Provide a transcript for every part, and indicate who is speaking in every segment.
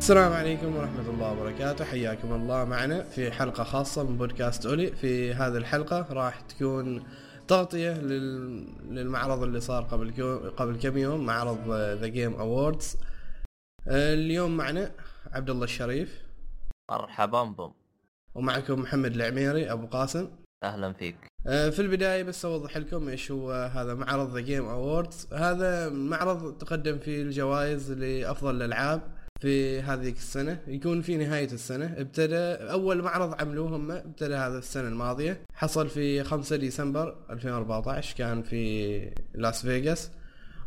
Speaker 1: السلام عليكم ورحمة الله وبركاته. حياكم الله معنا في حلقة خاصة من بودكاست أولي. في هذه الحلقة راح تكون تغطية لل... للمعرض اللي صار قبل. قبل كم يوم معرض The Game Awards اليوم معنا عبد الله الشريف.
Speaker 2: مرحبا بم
Speaker 1: ومعكم محمد العميري أبو قاسم.
Speaker 2: أهلا فيك.
Speaker 1: آه، في البداية بس أوضح لكم إيش هو هذا معرض The Game Awards هذا معرض تقدم فيه الجوائز لأفضل الألعاب. في هذه السنة يكون في نهاية السنة ابتدى أول معرض عملوه هم ابتدى هذا السنة الماضية حصل في 5 ديسمبر 2014 كان في لاس فيغاس.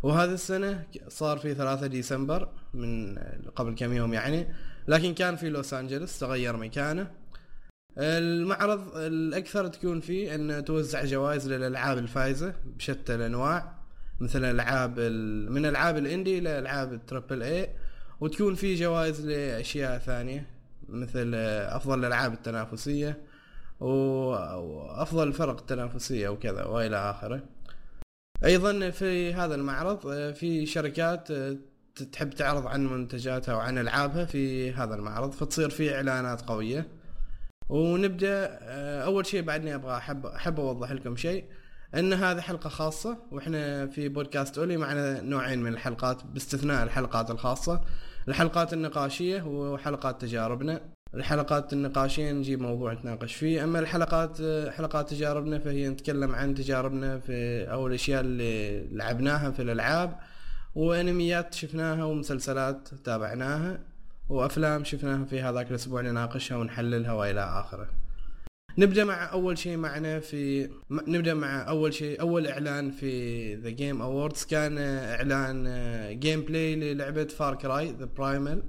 Speaker 1: وهذه السنة صار في 3 ديسمبر من قبل كم يوم يعني لكن كان في لوس أنجلوس تغير مكانه. المعرض الأكثر تكون فيه أن توزع جوائز للألعاب الفائزة بشتى الأنواع مثل ألعاب من ألعاب ال indie إلى ألعاب ال triple A وتكون في جوائز لأشياء ثانية مثل أفضل الألعاب التنافسية وأفضل الفرق التنافسية وكذا وإلى آخره. أيضا في هذا المعرض في شركات تحب تعرض عن منتجاتها وعن ألعابها في هذا المعرض فتصير في إعلانات قوية. ونبدأ أول شيء بعدني أبغى احب أحب أوضح لكم شيء إن هذه حلقة خاصة وإحنا في بودكاست أولي معنا نوعين من الحلقات باستثناء الحلقات الخاصة. الحلقات النقاشية وحلقات تجاربنا. الحلقات النقاشية نجيب موضوع نتناقش فيه. أما الحلقات حلقات تجاربنا فهي نتكلم عن تجاربنا في أو الأشياء اللي لعبناها في الألعاب وأنميات شفناها ومسلسلات تابعناها وأفلام شفناها في هذاك الأسبوع نناقشها ونحللها وإلى آخره. نبدأ مع أول شيء معنا في نبدأ مع أول شيء أول إعلان في The Game Awards كان إعلان gameplay للعبة Far Cry The Primal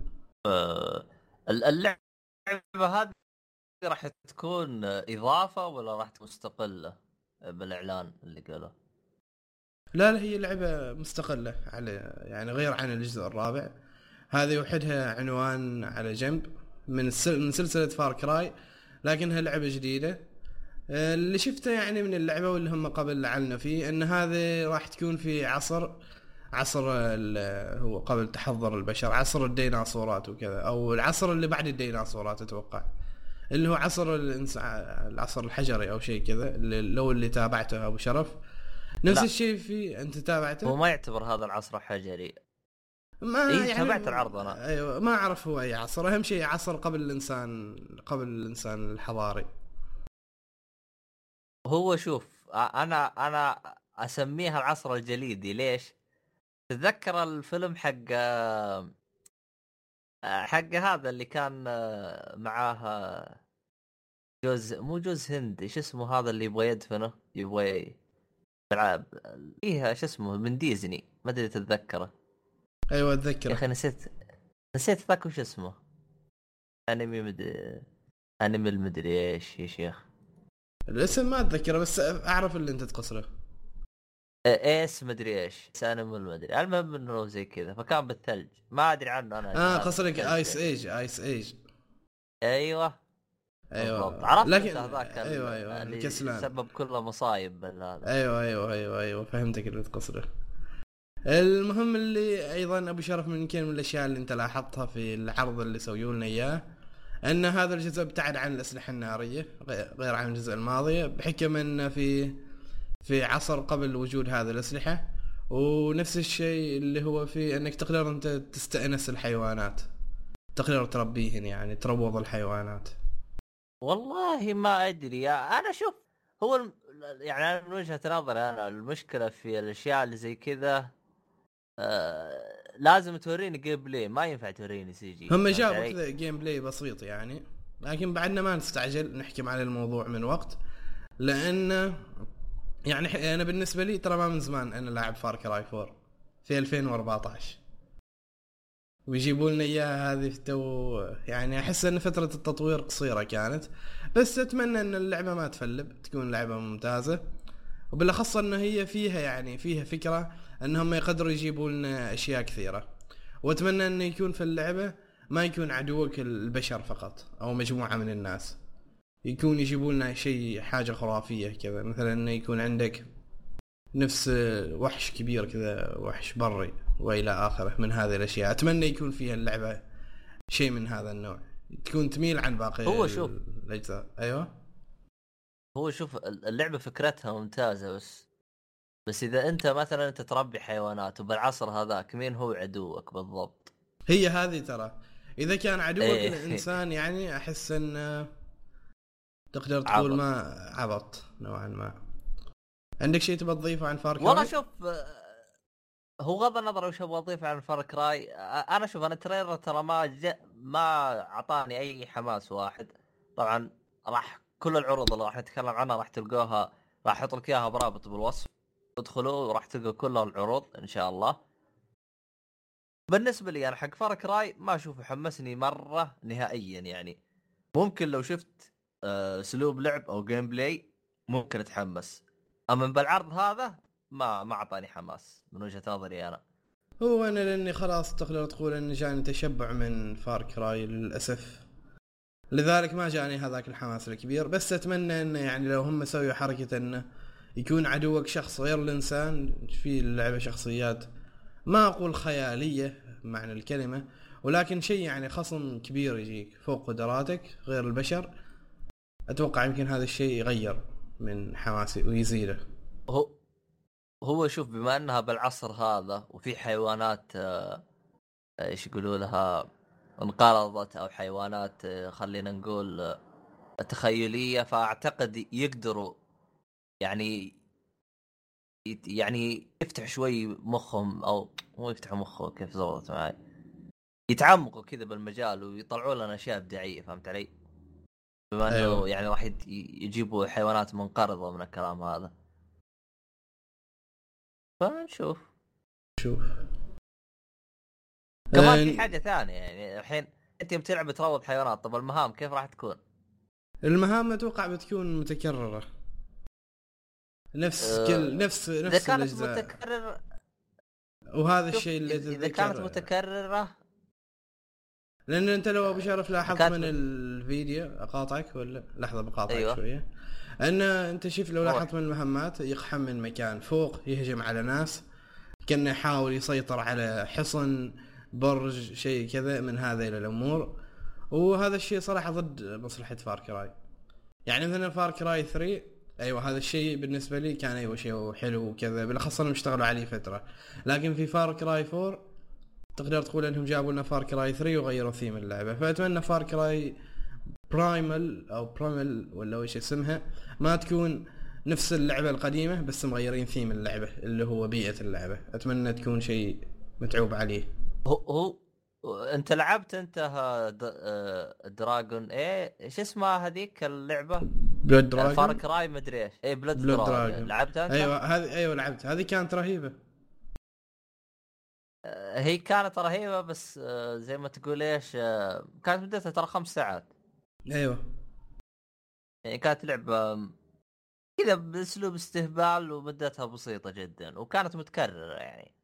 Speaker 2: اللعبة هذه راح تكون إضافة ولا راح تكون مستقلة بالإعلان اللي قاله؟
Speaker 1: لا لا هي لعبة مستقلة على يعني غير عن الجزء الرابع. هذه وحدها عنوان على جنب. من من سلسلة فار كراي لكنها لعبة جديدة. آه، اللي شفته يعني من اللعبة واللي هم قبل اعلنوا فيه إن هذه راح تكون في عصر عصر هو قبل تحضر البشر عصر الديناصورات وكذا أو العصر اللي بعد الديناصورات أتوقع. اللي هو عصر العصر الحجري أو شيء كذا لو اللي تابعته أبو شرف. نفس. الشيء في أنت تابعته؟
Speaker 2: هو ما يعتبر هذا العصر حجري.
Speaker 1: ما
Speaker 2: إيه يعني تابعت العرض أنا.
Speaker 1: أيوه ما أعرف هو اي عصر أهم شيء عصر قبل الإنسان قبل الإنسان الحضاري.
Speaker 2: هو شوف أنا أنا اسميها العصر الجليدي ليش؟ تتذكر الفيلم حق حق هذا اللي كان معاه جوز مو جوز هند إيش اسمه هذا اللي يبغى يدفنه؟ يبغى يلعب. فيها شو اسمه؟ من ديزني. ما أدري تتذكره.
Speaker 1: أيوه اتذكر
Speaker 2: يا أخي نسيت نسيت ذاك وش اسمه؟ أنمي مدري أنمي المدري إيش يا شيخ
Speaker 1: الاسم ما أتذكره بس أعرف اللي أنت تقصره
Speaker 2: Ice مدري إيش انمي المدري. المهم إنه زي كذا فكان بالثلج. ما أدري عنه أنا.
Speaker 1: آه قصدك Ice ايج ايس ايج
Speaker 2: أيوه.
Speaker 1: أيوه.
Speaker 2: عرفت لكن هذاك
Speaker 1: أيوه أيوه
Speaker 2: الكسلان. سبب كل مصايب هذا
Speaker 1: أيوه أيوه أيوه أيوه فهمتك اللي تقصده. المهم اللي أيضا أبو شرف من يمكن من الأشياء اللي أنت لاحظتها في العرض اللي سووا لنا إياه أن هذا الجزء ابتعد عن الأسلحة النارية غير عن الجزء الماضي بحكم انه في في عصر قبل وجود هذه الأسلحة. ونفس الشيء اللي هو في أنك تقدر أنت تستأنس الحيوانات تقدر تربيهن يعني تروض الحيوانات.
Speaker 2: والله ما أدري أنا شوف هو يعني من وجهة نظري أنا المشكلة في الأشياء اللي زي كذا آه، لازم توريني gameplay. ما ينفع توريني CG
Speaker 1: هم جابوا كذا gameplay بسيط يعني لكن بعدنا ما نستعجل نحكم على الموضوع من وقت. لأن يعني أنا بالنسبة لي ترى ما من زمان أنا لاعب Far Cry 4 في 2014 ويجيبوا لنا إياها هذه تو يعني أحس أن فترة التطوير قصيرة كانت. بس أتمنى أن اللعبة ما تفلب تكون لعبة ممتازة. وبالأخص انه هي فيها يعني فيها فكرة أنهم يقدروا يجيبوا لنا أشياء كثيرة. وأتمنى انه يكون في اللعبة ما يكون عدوك البشر فقط أو مجموعة من الناس. يكون يجيبوا لنا شيء حاجة خرافية كذا. مثلا انه يكون عندك نفس وحش كبير كذا وحش بري وإلى آخره من هذه الأشياء. أتمنى يكون فيها اللعبة شيء من هذا النوع. تكون تميل عن باقي
Speaker 2: هو شوف.
Speaker 1: الأجزاء. أيوه.
Speaker 2: هو شوف اللعبة فكرتها ممتازة بس بس إذا أنت مثلا انت تربي حيوانات وبالعصر هذاك مين هو عدوك بالضبط؟
Speaker 1: هي هذه ترى إذا كان عدوك
Speaker 2: إيه.
Speaker 1: الإنسان يعني أحس إن تقدر تقول
Speaker 2: عبط.
Speaker 1: ما عبط نوعا ما عندك شيء تبغى تضيفه عن Far
Speaker 2: والله؟ شوف هو غض النظر وش أبغى أضيف عن Far Cry أنا شوف أنا ال trailer ترى ما جا ما أعطاني أي حماس واحد طبعا راح كل العروض اللي راح نتكلم عنها راح تلقوها راح أحط لك إياها برابط بالوصف ادخلوا وراح تلقوا كل العروض إن شاء الله. بالنسبة لي أنا حق Far Cry ما أشوفه حمسني مرة نهائيا يعني. ممكن لو شفت آه، أسلوب لعب أو gameplay ممكن أتحمس. أما بالعرض هذا ما ما أعطاني حماس من وجهة نظري أنا.
Speaker 1: هو أنا لأني خلاص تقدر تقول ان جاني تشبع من Far Cry للأسف. لذلك ما جاني هذاك الحماس الكبير بس أتمنى إنه يعني لو هم سووا حركة إنه يكون عدوك شخص غير الإنسان في اللعبة شخصيات ما أقول خيالية معنى الكلمة ولكن شيء يعني خصم كبير يجيك فوق قدراتك غير البشر. أتوقع يمكن هذا الشيء يغير من حماسي ويزيده.
Speaker 2: هو هو شوف بما أنها بالعصر هذا وفي حيوانات آه، إيش يقولوا لها انقرضت أو حيوانات آه، خلينا نقول آه، تخيلية فأعتقد يقدروا يعني يعني يفتح شوي مخهم أو مو يفتحوا مخه كيف زبطت معي يتعمقوا كذا بالمجال ويطلعوا لنا أشياء إبداعية فهمت علي؟ بما إنه
Speaker 1: أيوة.
Speaker 2: يعني راح يجيبوا حيوانات منقرضة من الكلام هذا فنشوف
Speaker 1: شوف
Speaker 2: كمان في حاجة ثانية يعني الحين أنت يوم تلعب تروض حيوانات طب المهام كيف راح تكون؟
Speaker 1: المهام أتوقع بتكون متكررة نفس كل نفس
Speaker 2: إذا
Speaker 1: نفس
Speaker 2: كانت
Speaker 1: الأجزاء.
Speaker 2: متكرر
Speaker 1: وهذا الشيء اللي
Speaker 2: إذا كانت متكررة.
Speaker 1: لأن أنت لو أبو شرف لاحظت
Speaker 2: كانت-
Speaker 1: من الفيديو أقاطعك ولا؟ لحظة بقاطعك
Speaker 2: أيوة.
Speaker 1: شوية. أن أنت شوف لو. لاحظت من المهمات يقحم من مكان فوق يهجم على ناس كأنه يحاول يسيطر على حصن برج شيء كذا من هذه الأمور. وهذا الشيء صراحة ضد مصلحة Far Cry. يعني مثلا Far Cry 3 أيوه هذا الشيء بالنسبة لي كان أيوه شيء حلو وكذا بالأخص إنهم اشتغلوا عليه فترة. لكن في Far Cry 4 تقدر تقول إنهم جابوا لنا Far Cry 3 وغيروا ثيم اللعبة. فأتمنى Far Cry Primal أو Primal ولا وش اسمها ما تكون نفس اللعبة القديمة بس مغيرين ثيم اللعبة اللي هو بيئة اللعبة. أتمنى تكون شيء متعوب عليه.
Speaker 2: هو هو انت لعبت انت آه، Dragon إيه إيش اسمها هذيك اللعبة؟
Speaker 1: Blood
Speaker 2: Far
Speaker 1: Dragon
Speaker 2: Cry مدري إيش. إيه Blood,
Speaker 1: Blood
Speaker 2: Dragon
Speaker 1: Dragon.
Speaker 2: لعبتها انت؟
Speaker 1: أيوه هذه أيوه لعبت هذه كانت رهيبة.
Speaker 2: آه، هي كانت رهيبة بس آه، زي ما تقول إيش كانت مدتها ترى خمس ساعات.
Speaker 1: أيوه.
Speaker 2: يعني كانت لعبة كذا بأسلوب استهبال ومدتها بسيطة جدا وكانت متكررة يعني.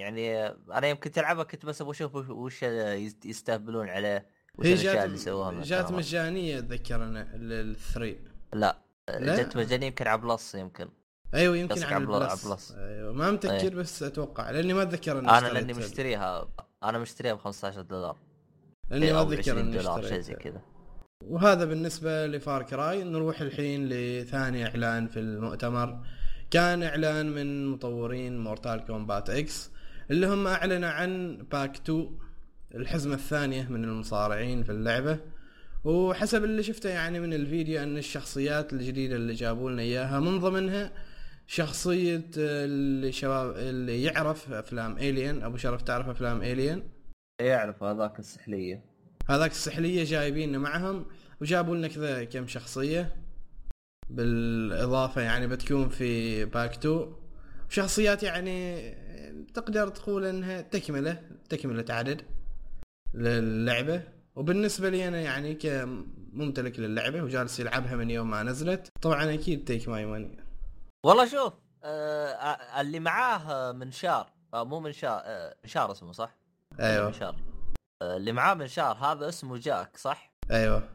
Speaker 2: يعني أنا يوم كنت العبها كنت بس أبغى أشوف وش- وش يست- يستهبلون عليه وش
Speaker 1: الأشياء
Speaker 2: اللي سووها
Speaker 1: جات. مجانية أتذكر أنا الثري
Speaker 2: لا,
Speaker 1: لا.
Speaker 2: جت مجانية يمكن على Plus يمكن.
Speaker 1: أيوه يمكن على
Speaker 2: على بل-
Speaker 1: ال Plus
Speaker 2: على Plus.
Speaker 1: أيوه ما متذكر
Speaker 2: أيه.
Speaker 1: بس أتوقع لأني ما أتذكر
Speaker 2: أنا
Speaker 1: اشتريت
Speaker 2: لأني مشتريها أنا مشتريها ب 15 دولار.
Speaker 1: لأني ما
Speaker 2: أو
Speaker 1: أتذكر
Speaker 2: 20
Speaker 1: اني
Speaker 2: دولار شيء زي كذا.
Speaker 1: وهذا بالنسبة ل Far Cry نروح الحين لثاني إعلان في المؤتمر. كان إعلان من مطورين Mortal Kombat X اللي هم اعلنوا عن Pack 2 الحزمة الثانية من المصارعين في اللعبة. وحسب اللي شفته يعني من الفيديو أن الشخصيات الجديدة اللي جابوا لنا إياها من ضمنها شخصية اللي شباب اللي يعرف أفلام Alien أبو شرف تعرف أفلام Alien
Speaker 2: يعرف هذاك السحلية.
Speaker 1: هذاك السحلية جايبين معهم وجابوا لنا كذا كم شخصية. بالإضافة يعني بتكون في Pack 2 شخصيات يعني تقدر تقول إنها تكملة تكملة عدد للعبة. وبالنسبة لي أنا يعني كممتلك للعبة وجالس يلعبها من يوم ما نزلت طبعا أكيد take my money
Speaker 2: والله شوف آه اللي معاه منشار آه مو منشار آه منشار اسمه صح؟
Speaker 1: أيوه.
Speaker 2: منشار آه اللي معاه منشار هذا اسمه جاك صح؟
Speaker 1: أيوه.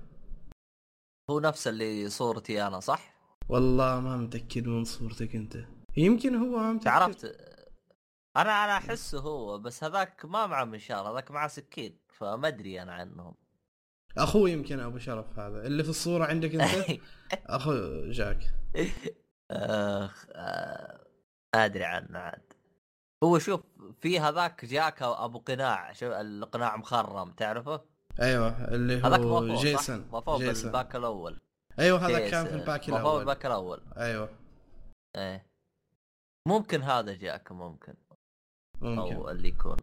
Speaker 2: هو نفس اللي صورتي أنا صح؟
Speaker 1: والله ما متأكد من صورتك أنت. يمكن هو ما متأكد.
Speaker 2: تعرفت أنا أنا أحسه هو بس هذاك ما معه منشار هذاك معه سكين فما أدري أنا عنهم.
Speaker 1: أخوي يمكن أبو شرف هذا. اللي في الصورة عندك أنت؟ اخو جاك.
Speaker 2: أخ آه، ما أدري عنه عاد. هو شوف في هذاك جاك أبو قناع شوف القناع مخرم تعرفه؟
Speaker 1: أيوه اللي
Speaker 2: هذاك
Speaker 1: هو جيسون
Speaker 2: ضافوه
Speaker 1: جيسون.
Speaker 2: بال Pack
Speaker 1: الأول. أيوه
Speaker 2: هذا
Speaker 1: كان في ال
Speaker 2: Pack
Speaker 1: الأول.
Speaker 2: بال Pack
Speaker 1: الأول.
Speaker 2: أيوه. إيه. ممكن هذا جاك ممكن.
Speaker 1: ممكن
Speaker 2: أو اللي يكون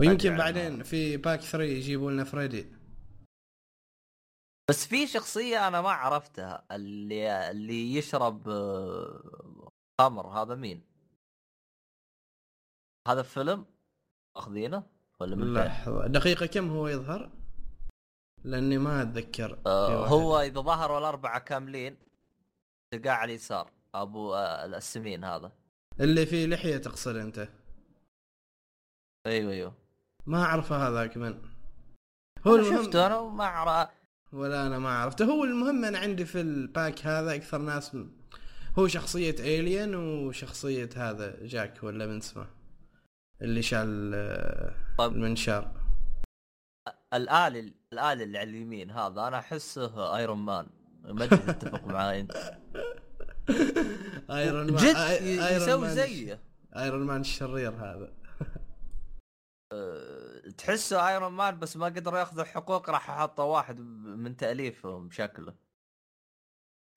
Speaker 1: ويمكن. بعدين في Pack 3 يجيبوا لنا فريدي
Speaker 2: بس في شخصية أنا ما عرفتها اللي اللي يشرب آه، خمر هذا مين؟ هذا فيلم أخذينه ولا من فين؟
Speaker 1: لحظة دقيقة كم هو يظهر؟ لأني ما أتذكر في
Speaker 2: آه. هو إذا ظهروا الأربعة كاملين تلقاه على اليسار أبو آه السمين هذا
Speaker 1: اللي فيه لحية تقصد أنت
Speaker 2: أيوه أيوه.
Speaker 1: ما اعرفه هذاك من
Speaker 2: هو
Speaker 1: المهم
Speaker 2: شفته أنا وما أعرف.
Speaker 1: ولا أنا ما عرفته. هو المهم أنا عندي في ال Pack هذا أكثر ناس. هو شخصية Alien وشخصية هذا جاك ولا من اسمه؟ اللي شال آه،. المنشار
Speaker 2: الآلي الآلي اللي على اليمين هذا أنا أحسه Iron Man ما أدري تتفق معي أنت.
Speaker 1: Iron Man
Speaker 2: جد
Speaker 1: Iron
Speaker 2: يسوي زيه.
Speaker 1: آيرون مان الشرير هذا.
Speaker 2: تحسه ايرون مان بس ما قدروا ياخذوا الحقوق راح حطوا واحد من تأليفهم شكله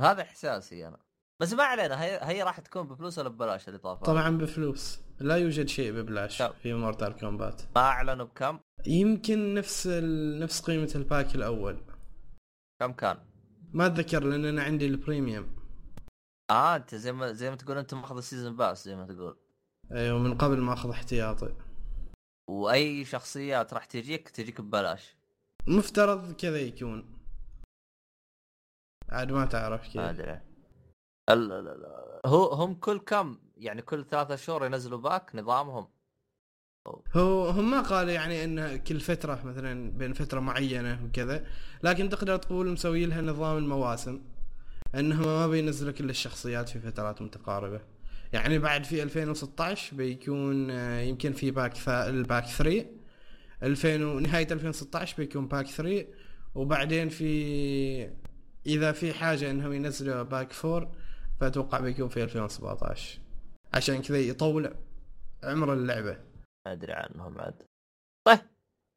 Speaker 2: هذا إحساسي أنا. بس ما علينا هي, هي راح تكون بفلوس ولا ببلاش الاضافه
Speaker 1: طبعا بفلوس. لا يوجد شيء ببلاش
Speaker 2: طب.
Speaker 1: في مورتال كومبات
Speaker 2: ما أعلنوا بكم؟
Speaker 1: يمكن نفس ال... نفس قيمة ال pack الأول.
Speaker 2: كم كان؟
Speaker 1: ما أتذكر لأن أنا عندي ال
Speaker 2: premium. آه أنت زي ما زي ما تقول أنت ماخذ ال season pass زي ما تقول.
Speaker 1: أيوه من قبل ما أخذ احتياطي.
Speaker 2: وأي شخصيات راح تجيك تجيك ببلاش.
Speaker 1: مفترض كذا يكون. عاد ما تعرف كيف
Speaker 2: أدري. هو هم كل كم؟ يعني كل ثلاثة شهور ينزلوا pack نظامهم.
Speaker 1: هو هم ما قالوا يعني إنه كل فترة مثلا بين فترة معينة وكذا لكن تقدر تقول مسوي لها نظام المواسم إنهم ما بينزلوا كل الشخصيات في فترات متقاربة. يعني بعد في 2016 بيكون آه، يمكن في pack ثا... ال pack 3 2000 و- نهاية 2016 بيكون pack 3 وبعدين في إذا في حاجة إنهم ينزلوا pack 4 فأتوقع بيكون في 2017 عشان كذا يطول عمر اللعبة.
Speaker 2: ما أدري عنهم عاد. طيب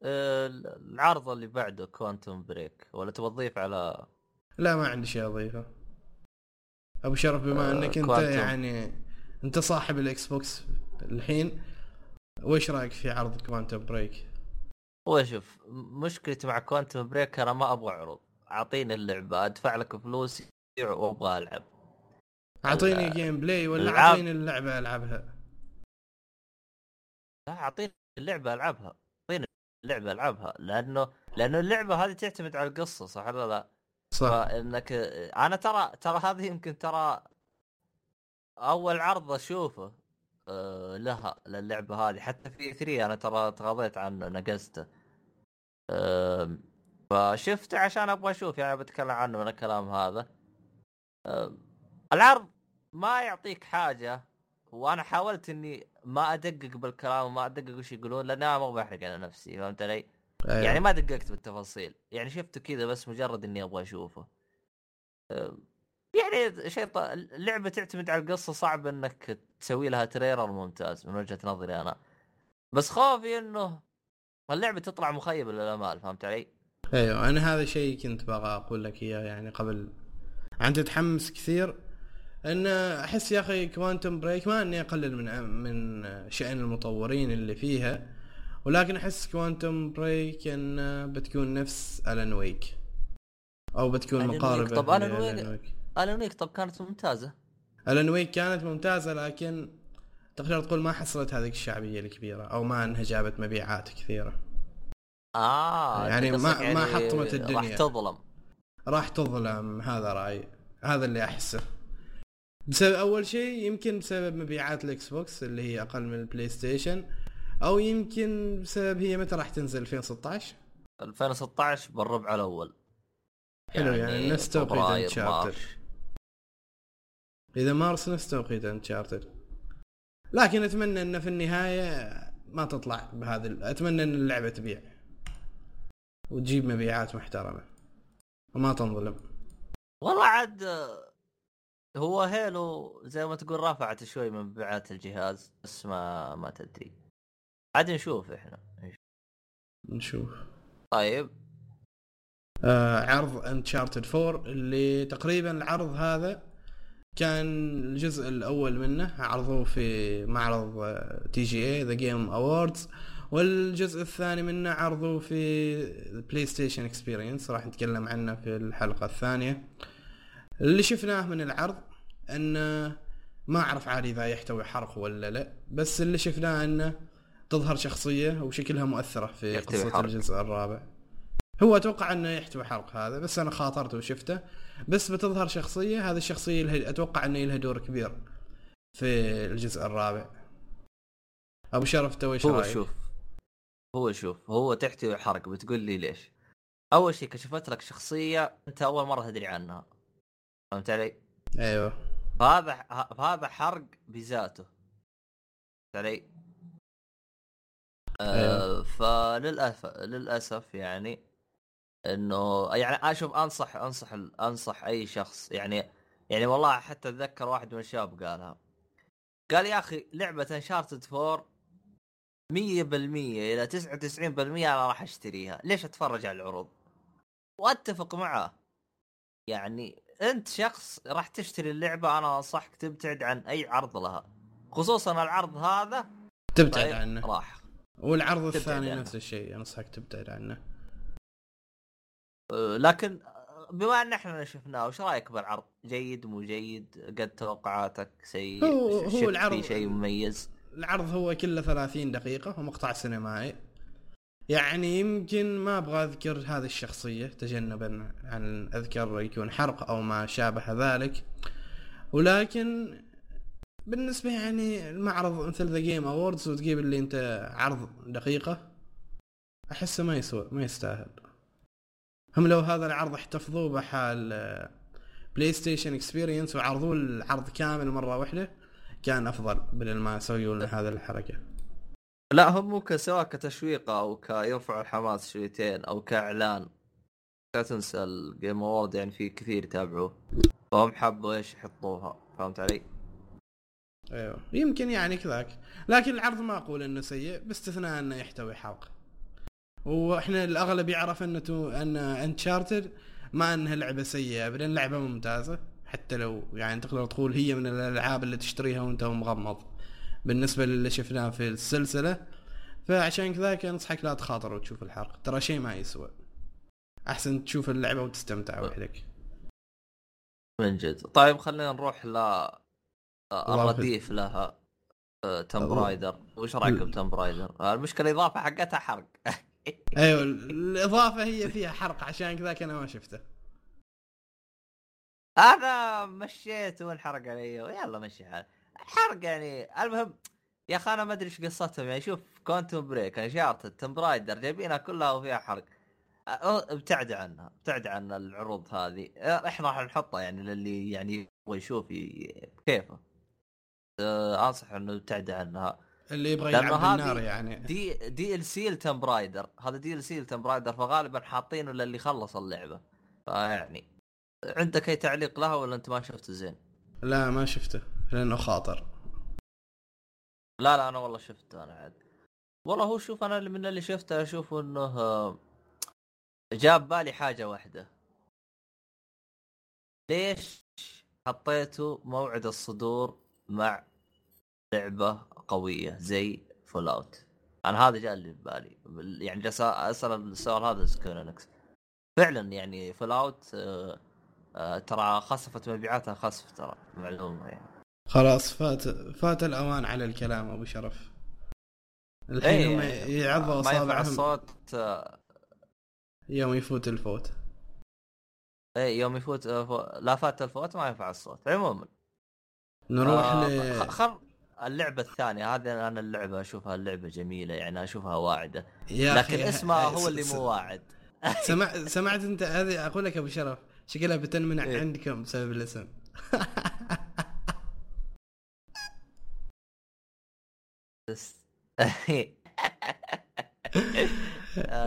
Speaker 2: آه، العرض اللي بعده كوانتوم بريك ولا تبغى تضيف على؟
Speaker 1: لا ما عندي شيء أضيفه. أبو شرف بما
Speaker 2: آه،
Speaker 1: إنك
Speaker 2: أنت.
Speaker 1: يعني انت صاحب الاكس بوكس الحين وش رأيك في عرض كوانتم بريك؟
Speaker 2: هو شوف مشكلتي مع كوانتوم بريك أنا ما أبغى عروض أعطيني اللعبة أدفع لك فلوس وأبغى
Speaker 1: ألعب أعطيني gameplay ولا. أعطيني اللعبة ألعبها؟
Speaker 2: لا أعطيني اللعبة ألعبها أعطيني اللعبة ألعبها لأنه لأنه اللعبة هذه تعتمد على القصة صح ولا لا؟
Speaker 1: صح
Speaker 2: فانك أنا ترى ترى هذه يمكن ترى أول عرض أشوفه آه، لها للعبة هذه. حتى في 3 أنا ترى تغاضيت عنه نقزته آم، فشفته عشان أبغى أشوف يعني بتكلم عنه من الكلام هذا. آم، العرض ما يعطيك حاجة وأنا حاولت إني ما أدقق بالكلام وما أدقق وش يقولون لأن أنا ما بحرق على نفسي فهمت علي؟
Speaker 1: أيوة.
Speaker 2: يعني ما دققت بالتفاصيل. يعني شفته كذا بس مجرد إني أبغى أشوفه. أم، يعني شيء ط... اللعبة تعتمد على القصة صعب إنك تسوي لها تريلر ممتاز من وجهة نظري أنا. بس خوفي إنه اللعبه تطلع مخيبة للأمال فهمت علي؟
Speaker 1: أيوه أنا هذا شيء كنت بغى أقول لك إياه يعني قبل. أنت تتحمس كثير. إن أحس يا أخي كوانتم بريك ما إني أقلل من من شأن المطورين اللي فيها. ولكن أحس كوانتم بريك إن بتكون نفس الان ويك أو بتكون. مقاربة
Speaker 2: طب
Speaker 1: لألان
Speaker 2: ويك- الان ويك طب كانت ممتازة؟
Speaker 1: الان ويك كانت ممتازة لكن تقدر تقول ما حصلت هذيك الشعبية الكبيرة أو ما انها جابت مبيعات كثيرة.
Speaker 2: آه
Speaker 1: يعني ما-
Speaker 2: قصدك
Speaker 1: ما حطمت الدنيا.
Speaker 2: راح تظلم.
Speaker 1: راح تظلم هذا رأيي. هذا اللي أحسه. بسبب أول شيء يمكن بسبب مبيعات الإكس بوكس اللي هي أقل من البلاي ستيشن أو يمكن بسبب هي متى راح تنزل 2016
Speaker 2: 2016 بالربع الأول.
Speaker 1: حلو يعني نفس توقيت. إذا مارس نفس توقيت انشارتد لكن أتمنى انه في النهاية ما تطلع بهذا ال- أتمنى إن اللعبة تبيع. وتجيب مبيعات محترمة. وما تنظلم.
Speaker 2: والله عاد هو هيلو زي ما تقول رفعت شوي من مبيعات الجهاز بس ما ما تدري. عاد نشوف إحنا.
Speaker 1: نشوف.
Speaker 2: طيب.
Speaker 1: آه عرض انشارتد 4 اللي تقريبا العرض هذا كان الجزء الأول منه عرضوه في معرض آه، تي جي اي ذا جيم اووردز والجزء الثاني منه عرضوه في بلاي ستيشن اكسبيرينس راح نتكلم عنه في الحلقة الثانية. اللي شفناه من العرض انه ما أعرف عادي إذا يحتوي حرق ولا لا بس اللي شفناه انه تظهر شخصية وشكلها مؤثرة في قصة
Speaker 2: حرق.
Speaker 1: الجزء الرابع. هو أتوقع إنه يحتوي حرق هذا بس أنا خاطرت وشفته. بس بتظهر شخصية هذه الشخصية لها أتوقع إنه لها دور كبير في الجزء الرابع أبو شرف تو إيش
Speaker 2: هو؟ شوف هو شوف هو تحتوي حرق بتقول لي ليش أول شيء كشفت لك شخصية أنت أول مرة تدري عنها فهمت علي؟
Speaker 1: أيوه
Speaker 2: فهذا فهذا حرق بذاته فهمت علي؟ آه فللأسف للأسف يعني إنه يعني أشوف أنصح أنصح أنصح أي شخص يعني يعني والله حتى أتذكر واحد من الشباب قالها. قال يا أخي لعبة انشارتد 4 100% إلى 99% أنا راح أشتريها. ليش أتفرج على العروض؟ وأتفق معه يعني أنت شخص راح تشتري اللعبة أنا أنصحك تبتعد عن أي عرض لها. خصوصا العرض هذا
Speaker 1: تبتعد
Speaker 2: طيب
Speaker 1: عنه.
Speaker 2: راح.
Speaker 1: والعرض الثاني. نفس الشيء أنصحك تبتعد عنه.
Speaker 2: لكن بما ان إحنا شفناه وش رأيك بالعرض؟ جيد مو جيد؟ قد توقعاتك سيء؟
Speaker 1: هو- هو العرض-
Speaker 2: فيه شيء مميز؟
Speaker 1: العرض هو كله 30 دقيقة ومقطع سينمائي يعني يمكن ما أبغى أذكر هذه الشخصية تجنبا عن اذكر يكون حرق أو ما شابه ذلك ولكن بالنسبة يعني المعرض مثل ذا جيم اووردز وتجيب اللي أنت عرض دقيقة أحسه ما يسوى ما يستاهل هم لو هذا العرض احتفظوه بحال بلاي ستيشن اكسبيرينس وعرضوه العرض كامل مرة واحدة كان أفضل بدل ما يسويوا لنا هذه الحركة.
Speaker 2: لا هم ممكن سواء كتشويق أو كيرفع الحماس شويتين أو كإعلان. لا تنسى الجيم اوورد يعني في كثير يتابعوه. فهم حبوا إيش يحطوها فهمت علي؟
Speaker 1: أيوه يمكن يعني كذاك. لكن العرض ما أقول إنه سيء باستثناء إنه يحتوي حلقة. وإحنا الاغلب يعرف انه تو ان انشارتد ما انها لعبة سيئة ابدا لعبة ممتازة. حتى لو يعني تقدر تقول هي من الألعاب اللي تشتريها وانت مغمض. بالنسبة للي شفناه في السلسلة فعشان كذاك أنصحك لا تخاطر وتشوف الحرق. ترى شيء ما يسوى. أحسن تشوف اللعبة وتستمتع وحدك.
Speaker 2: من جد. طيب خلينا نروح ل
Speaker 1: إضافة.
Speaker 2: الرديف لها تمب
Speaker 1: الله.
Speaker 2: رايدر وش رايك
Speaker 1: ال-
Speaker 2: بتمب رايدر؟ المشكلة الاضافه حقتها حرق.
Speaker 1: أيوه الإضافة هي فيها حرق عشان كذاك أنا ما شفته.
Speaker 2: أنا مشيت وانحرق علي يلا مشي حال حرق يعني المهم يا أخي أنا ما أدري إيش قصتهم يعني شوف كونتوم بريك انشارتد تمب رايدر جايبينها كلها وفيها حرق. أه، ابتعد عنها ابتعد عن العروض هذه. أه، إحنا راح نحطها يعني للي يعني يبغى يشوف أه، أنصح إنه ابتعد عنها.
Speaker 1: اللي يبغى يلعب بالنار يعني.
Speaker 2: دي دي ال سي لتمب رايدر هذا دي ال سي لتمب رايدر فغالبا حاطينه للي خلص اللعبة. فيعني عندك أي تعليق لها ولا أنت ما شفته زين؟
Speaker 1: لا ما شفته لأنه خاطر.
Speaker 2: لا لا أنا والله شفته أنا عاد. والله هو شوف أنا اللي من اللي شفته أشوف إنه آه، جاب بالي حاجة واحدة. ليش حطيتوا موعد الصدور مع لعبة قوية زي فول اوت أنا هذا جاء اللي في بالي. يعني جالس اسال السؤال هذا سكوير اينكس فعلا يعني فول اوت ترى خسفت مبيعاتها خسف ترى معلومة يعني.
Speaker 1: خلاص فات فات الأوان على الكلام أبو شرف. الحين هم
Speaker 2: إيه،
Speaker 1: يعضوا
Speaker 2: ما ينفع
Speaker 1: أصابعهم.
Speaker 2: الصوت آه،
Speaker 1: يوم يفوت الفوت.
Speaker 2: اي يوم يفوت آه، فو- لا فات الفوت ما ينفع الصوت. عموما.
Speaker 1: نروح
Speaker 2: آه،
Speaker 1: ل
Speaker 2: خ- خل اللعبة الثانية هذه أنا اللعبة أشوفها اللعبه جميلة يعني أشوفها واعدة.
Speaker 1: يا
Speaker 2: لكن اسمها هو اللي مو واعد.
Speaker 1: سمع سمعت أنت هذه؟ أقول لك أبو شرف شكلها بتنمنع
Speaker 2: إيه.
Speaker 1: عندكم بسبب الاسم.
Speaker 2: بس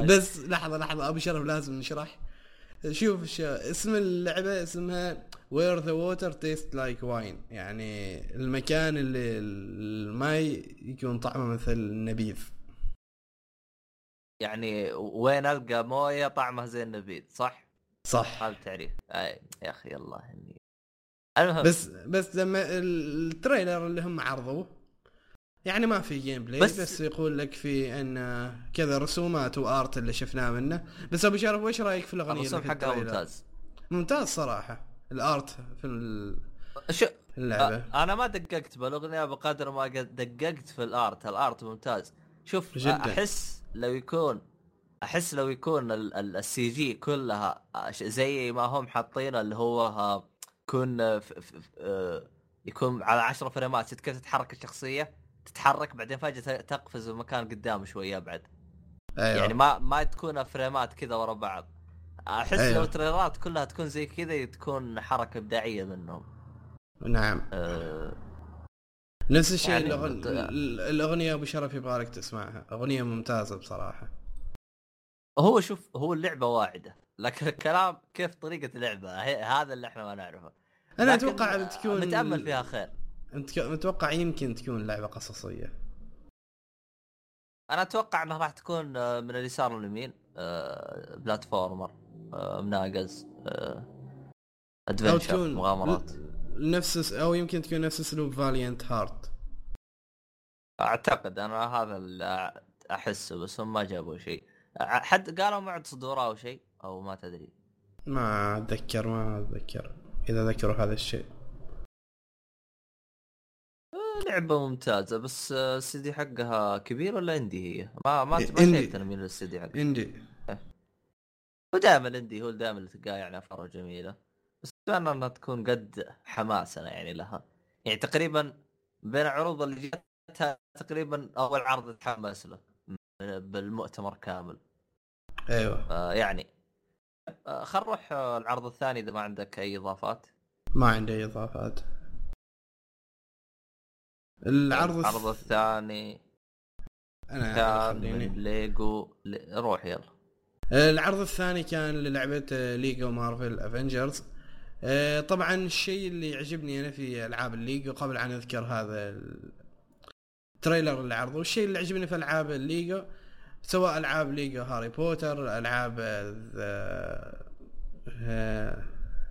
Speaker 1: بس لحظة لحظة أبو شرف لازم نشرح. شوف. اسم اللعبة اسمها Where the Water Tastes Like Wine يعني المكان اللي الماي يكون طعمه مثل النبيذ
Speaker 2: يعني وين ألقى موية طعمها زي النبيذ صح؟
Speaker 1: صح
Speaker 2: هذا التعريف أي يا أخي الله اني المهم
Speaker 1: بس بس لما ال trailer اللي هم عرضوه يعني ما في gameplay بس, بس يقول لك في إن كذا رسومات و art اللي شفناه منه. بس أبو شرف وش رأيك في الأغنية
Speaker 2: الرسوم حقها ممتاز.
Speaker 1: ممتاز صراحة. ال art في ال...
Speaker 2: شو
Speaker 1: اللعبة.
Speaker 2: أنا ما دققت بالأغنية بقدر ما دققت في ال art. ال art ممتاز. شوف جدا. أحس لو يكون أحس لو يكون ال CG كلها زي ما هم حاطين اللي هو يكون آه، يكون على 10 فريمات كيف تتحرك الشخصية؟ تتحرك بعدين فجأة تقفز المكان قدام شوية بعد أيوة. يعني ما ما تكون فريمات كذا ورا بعض. أحس أيوة. لو تريلرات كلها تكون زي كذا تكون حركة إبداعية منهم.
Speaker 1: نعم. أه... نفس الشيء يعني الأغن... الأغنية أبو شرف يبغى لك تسمعها. أغنية ممتازة بصراحة.
Speaker 2: هو شوف هو اللعبة واعدة لكن الكلام كيف طريقة اللعبه هذا اللي إحنا ما نعرفه.
Speaker 1: أنا أتوقع تكون
Speaker 2: متامل فيها خير.
Speaker 1: أنت متوقع يمكن تكون لعبة قصصية.
Speaker 2: أنا أتوقع إنها راح تكون آه، من اليسار لليمين آه، بلاتفورمر آه، مناقز adventure مغامرات.
Speaker 1: نفس أو يمكن تكون نفس أسلوب Valiant Hearts
Speaker 2: أعتقد أنا هذا اللي أحسه بس هم ما جابوا شيء. حد قالوا موعد صدور أو شيء أو ما تدري.
Speaker 1: ما أتذكر ما أتذكر. إذا ذكروا هذا الشيء.
Speaker 2: لعبة ممتازة بس الستوديو حقها كبير ولا indie هي؟ ما ما شفت أنا من الستوديو حقها.
Speaker 1: indie.
Speaker 2: هو دائما اندي هو دائما اللي تلقاه يعني افكاره جميلة. بس اتمنى أنها تكون قد حماسنا يعني لها. يعني تقريبا بين العروض اللي جتها تقريبا أول عرض تحمس له بالمؤتمر كامل.
Speaker 1: أيوه.
Speaker 2: آه يعني آه خل نروح العرض الثاني إذا ما عندك أي إضافات.
Speaker 1: ما عندي أي إضافات. العرض
Speaker 2: العرض الثاني. أنا كان من ليجو روح يلا.
Speaker 1: العرض الثاني كان للعبة ليجو مارفل Avengers طبعا الشيء اللي يعجبني أنا في ألعاب الليجو قبل أن أذكر هذا ال trailer اللي عرضوه الشيء اللي يعجبني في ألعاب الليجو سواء ألعاب ليجو هاري بوتر ألعاب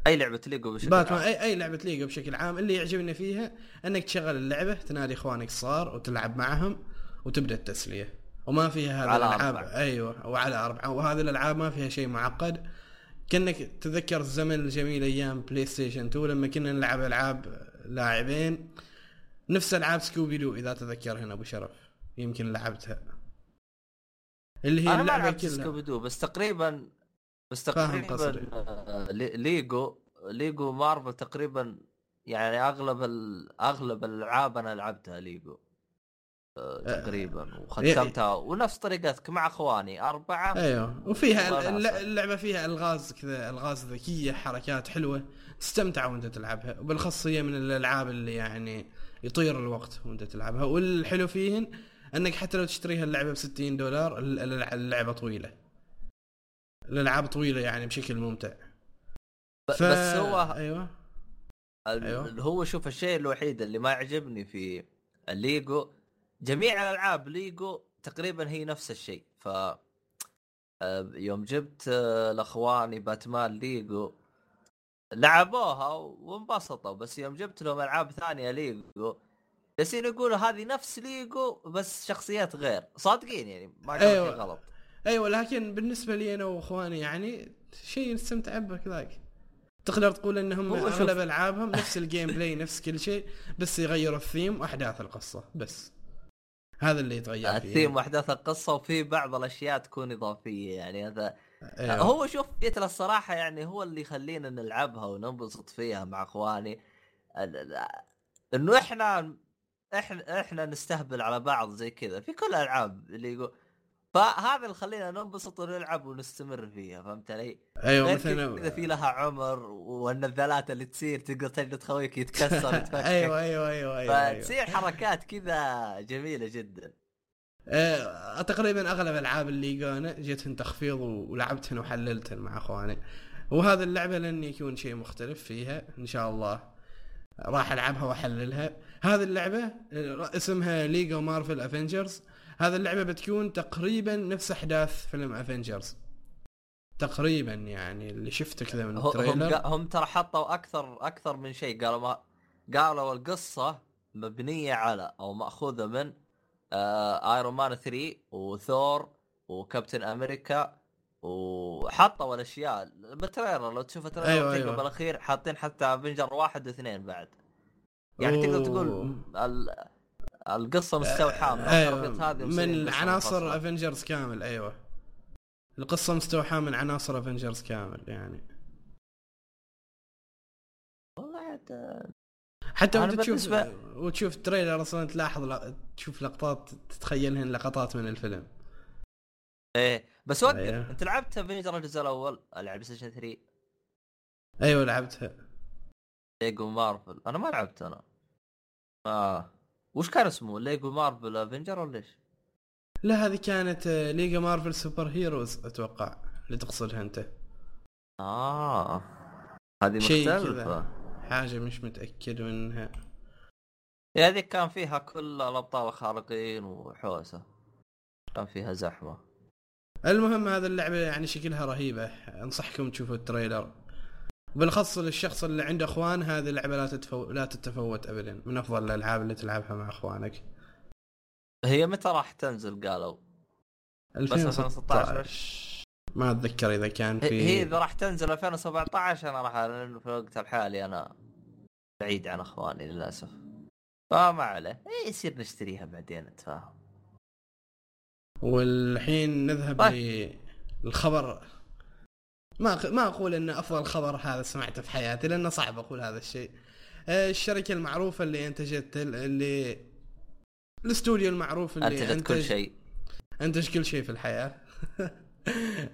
Speaker 2: أي لعبة ليجو
Speaker 1: بشكل باتمان عام. اي أي لعبة ليجو بشكل عام. اللي يعجبني فيها إنك تشغل اللعبة تنادي إخوانك الصغار وتلعب معهم وتبدأ التسلية. وما فيها هذه الألعاب أيوه وعلى أربعة. وهذه الألعاب ما فيها شيء معقد. كأنك تذكر الزمن الجميل أيام بلاي ستيشن 2 لما كنا نلعب ألعاب لاعبين. نفس ألعاب سكوبي دو إذا تذكر هنا أبو شرف. يمكن لعبتها.
Speaker 2: اللي هي أنا اللعبة كلها. سكوبي دو بس تقريبا بس تقريبا ليجو ليجو مارفل تقريبا يعني أغلب أغلب الألعاب أنا لعبتها ليجو آه، آه، تقريبا وختمتها ونفس طريقتك مع أخواني أربعة
Speaker 1: أيوه وفيها اللعبة فيها ألغاز كذا ألغاز ذكية حركات حلوة تستمتع وأنت تلعبها وبالاخص هي من الألعاب اللي يعني يطير الوقت وأنت تلعبها والحلو فيهن أنك حتى لو تشتريها اللعبة ب 60 دولار اللعبة طويلة. الالعاب طويلة يعني بشكل ممتع.
Speaker 2: ف... بس هو أيوه. أيوة. هو شوف الشيء الوحيد اللي ما يعجبني في الليجو جميع الألعاب ليجو تقريبا هي نفس الشيء. ف آه، يوم جبت آه، لاخواني باتمان ليجو لعبوها وانبسطوا. بس يوم جبت لهم ألعاب ثانية ليجو جالسين يقولوا هذه نفس ليجو بس شخصيات غير. صادقين يعني ما أيوة. غلط.
Speaker 1: أيوه لكن بالنسبة لي أنا وإخواني يعني شيء نستمتع به كذاك. تقدر تقول إنهم أغلب ألعابهم نفس ال gameplay نفس كل شيء بس يغيروا الثيم وأحداث القصة بس. هذا اللي يتغير
Speaker 2: فيه. الثيم وأحداث القصة وفي بعض الأشياء تكون إضافية يعني. هذا أيوه. هو شوف جيت الصراحة يعني هو اللي يخلينا نلعبها وننبسط فيها مع إخواني. إنه إحنا إحنا إحنا نستهبل على بعض زي كذا. في كل الالعاب اللي يقول فهذا اللي خلينا ننبسط ونلعب ونستمر فيها فهمت علي؟ أيوه
Speaker 1: مثلا
Speaker 2: كذا في لها عمر والنذالات اللي تصير تقدر تجلد خويك يتكسر يتفكك
Speaker 1: أيوه أيوه أيوه أيوه, أيوة.
Speaker 2: فتصير حركات كذا جميلة جدا.
Speaker 1: آه، تقريبا أغلب ألعاب أنا جتهن تخفيض ولعبتهن وحللتهن مع اخواني وهذه اللعبة لن يكون شيء مختلف فيها إن شاء الله راح ألعبها وأحللها. هذه اللعبة آه، اسمها ليجو مارفل Avengers هذه اللعبة بتكون تقريبا نفس أحداث فيلم Avengers تقريبا يعني اللي شفته كذا من
Speaker 2: هم
Speaker 1: ال trailer.
Speaker 2: قا- هم ترى حطوا أكثر أكثر من شيء. قالوا ما قالوا القصة مبنية على أو مأخوذة من آه Iron Man 3 وثور وكابتن أمريكا وحطوا الأشياء. بال trailer لو تشوف ال
Speaker 1: trailer
Speaker 2: أيوة،
Speaker 1: أيوة.
Speaker 2: بالأخير حاطين حتى Avenger واحد واثنين بعد. يعني تقدر تقول
Speaker 1: أوه.
Speaker 2: ال... القصة مستوحاه من الخرابيط هذه
Speaker 1: من عناصر. Avengers كامل أيوه. القصة مستوحاه من عناصر Avengers كامل يعني.
Speaker 2: والله عاد
Speaker 1: حتى
Speaker 2: أنا
Speaker 1: وأنت تشوف
Speaker 2: بالنسبة-
Speaker 1: وتشوف trailer أصلا تلاحظ ل... تشوف لقطات تتخيلهن لقطات من الفيلم.
Speaker 2: إيه بس وقف
Speaker 1: أيوه.
Speaker 2: أنت لعبت Avenger الجزء الأول؟ على بلاي ستيشن 3
Speaker 1: أيوه لعبتها.
Speaker 2: ليجو مارفل. أنا ما لعبت أنا. آه. وش كان اسمه؟ ليجو مارفل Avenger ولا إيش؟
Speaker 1: لا هذه كانت آه، ليجو مارفل Super Heroes أتوقع اللي تقصدها أنت.
Speaker 2: آه. هذه مختلفة.
Speaker 1: حاجة مش متأكد منها.
Speaker 2: هذيك كان فيها كل الأبطال الخارقين وحوسة. كان فيها زحمة.
Speaker 1: المهم هذه اللعبة يعني شكلها رهيبة. أنصحكم تشوفوا التريلر. بالاخص للشخص اللي عنده أخوان هذه اللعبة لا تتفو... لا تتفوت ابدا. من أفضل الألعاب اللي تلعبها مع أخوانك.
Speaker 2: هي متى راح تنزل؟ قالوا؟
Speaker 1: 2016 ما أتذكر إذا كان في
Speaker 2: هي إذا راح تنزل 2017 أنا راح لأن في الوقت الحالي. أنا بعيد عن أخواني للأسف. فما عليه. إيه يصير نشتريها بعدين نتفاهم
Speaker 1: والحين نذهب
Speaker 2: طيب.
Speaker 1: للخبر ما ما أقول انه أفضل خبر هذا سمعته في حياتي لأنه صعب أقول هذا الشيء. آه، الشركة المعروفة اللي إنتجت اللي الاستوديو المعروف اللي
Speaker 2: إنتجت كل شيء.
Speaker 1: إنتج كل شيء في الحياة.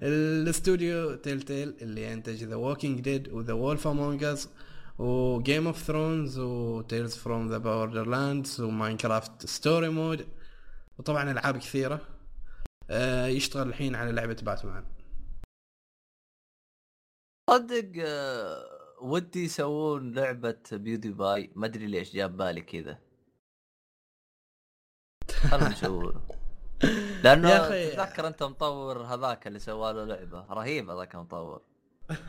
Speaker 1: الاستوديو Telltale اللي إنتج The Walking Dead و The Wolf Among Us و Game of Thrones و Tales from the Borderlands و Minecraft Story Mode وطبعا ألعاب كثيرة. آه، يشتغل الحين على لعبة باتمان
Speaker 2: صدق آه، ودي يسوون لعبة PewDiePie ما أدري ليش جاب بالي كذا. خلنا نشوف
Speaker 1: لأنه
Speaker 2: تتذكر أنت مطور هذاك اللي سوى له لعبة؟ رهيب هذاك المطور.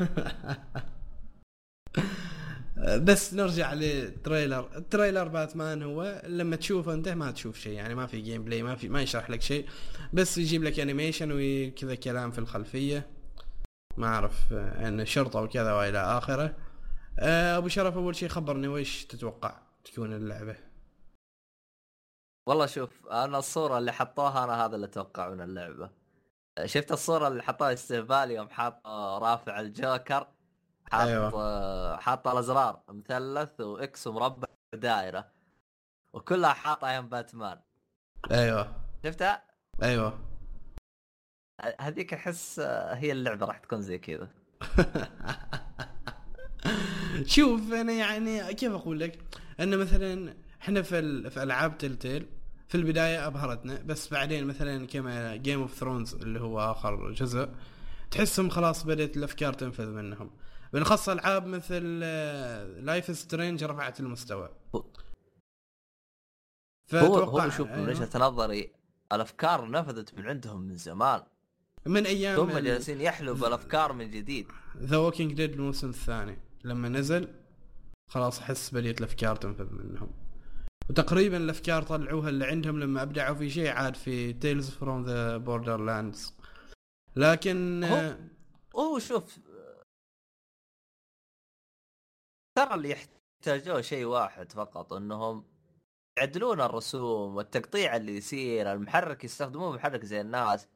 Speaker 1: بس نرجع لل trailer. ال trailer باتمان هو لما تشوفه أنت ما تشوف شيء يعني ما في gameplay ما في ما يشرح لك شيء بس يجيب لك انيميشن وكذا كلام في الخلفية. ما أعرف آه، إن شرطة وكذا وإلى آخره. آه، أبو شرف أول شيء خبرني وش تتوقع تكون اللعبة؟
Speaker 2: والله شوف أنا الصورة اللي حطوها أنا هذا اللي أتوقع من اللعبة شفت الصورة اللي حطوها استهبال يوم حاط آه، رافع الجوكر حاط
Speaker 1: أيوة.
Speaker 2: حاط الأزرار مثلث وإكس ومربع ودائرة وكلها حاطة يم باتمان.
Speaker 1: أيوه.
Speaker 2: شفتها؟
Speaker 1: أيوه.
Speaker 2: هذيك أحس آه، هي اللعبة راح تكون زي كذا.
Speaker 1: شوف أنا يعني كيف أقول لك؟ ان مثلا إحنا في ال- في ألعاب Telltale في البداية أبهرتنا بس بعدين مثلا كما Game of Thrones اللي هو آخر جزء تحسهم خلاص بدأت الأفكار تنفذ منهم. بالاخص ألعاب مثل Life is Strange رفعت المستوى.
Speaker 2: هو هو شوف من
Speaker 1: أيوه.
Speaker 2: وجهة نظري الأفكار نفذت من عندهم من زمان.
Speaker 1: من أيام
Speaker 2: ثم جالسين يحلوا بالافكار من جديد.
Speaker 1: The Walking Dead الموسم الثاني. لما نزل خلاص أحس بديت الأفكار تنفذ منهم. وتقريبا الأفكار طلعوها اللي عندهم لما أبدعوا في شيء عاد في Tales from the Borderlands لكن
Speaker 2: هو- هو شوف ترى اللي يحتاجوه شيء واحد فقط إنهم يعدلون الرسوم والتقطيع اللي يصير المحرك يستخدمون محرك زي الناس.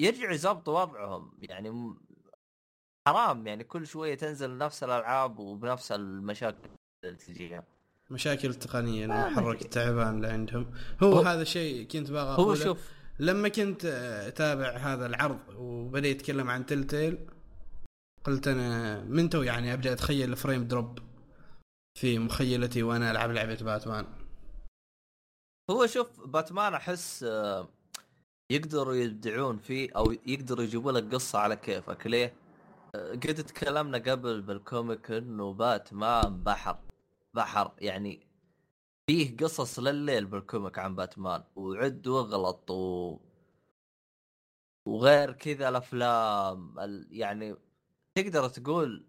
Speaker 2: يرجعوا يظبطوا وضعهم يعني حرام يعني كل شوية تنزل نفس الألعاب وبنفس المشاكل اللي تجيها.
Speaker 1: مشاكل تقنية
Speaker 2: آه،
Speaker 1: المحرك. التعبان اللي عندهم. هو,
Speaker 2: هو-
Speaker 1: هذا شيء كنت باغى
Speaker 2: هو شوف
Speaker 1: لما كنت أتابع هذا العرض وبدأ يتكلم عن Telltale قلت أنا من تو يعني أبدأ أتخيل ال frame drop في مخيلتي وأنا ألعب لعبة باتمان
Speaker 2: هو شوف باتمان أحس آه، يقدروا يبدعون فيه أو يقدروا يجيبوا لك قصة على كيفك. ليه؟ آه، قد تكلمنا قبل بال comic إنه باتمان بحر. بحر يعني فيه قصص لليل بالكوميك عن باتمان. وعد واغلط و... وغير كذا الأفلام. ال... يعني تقدر تقول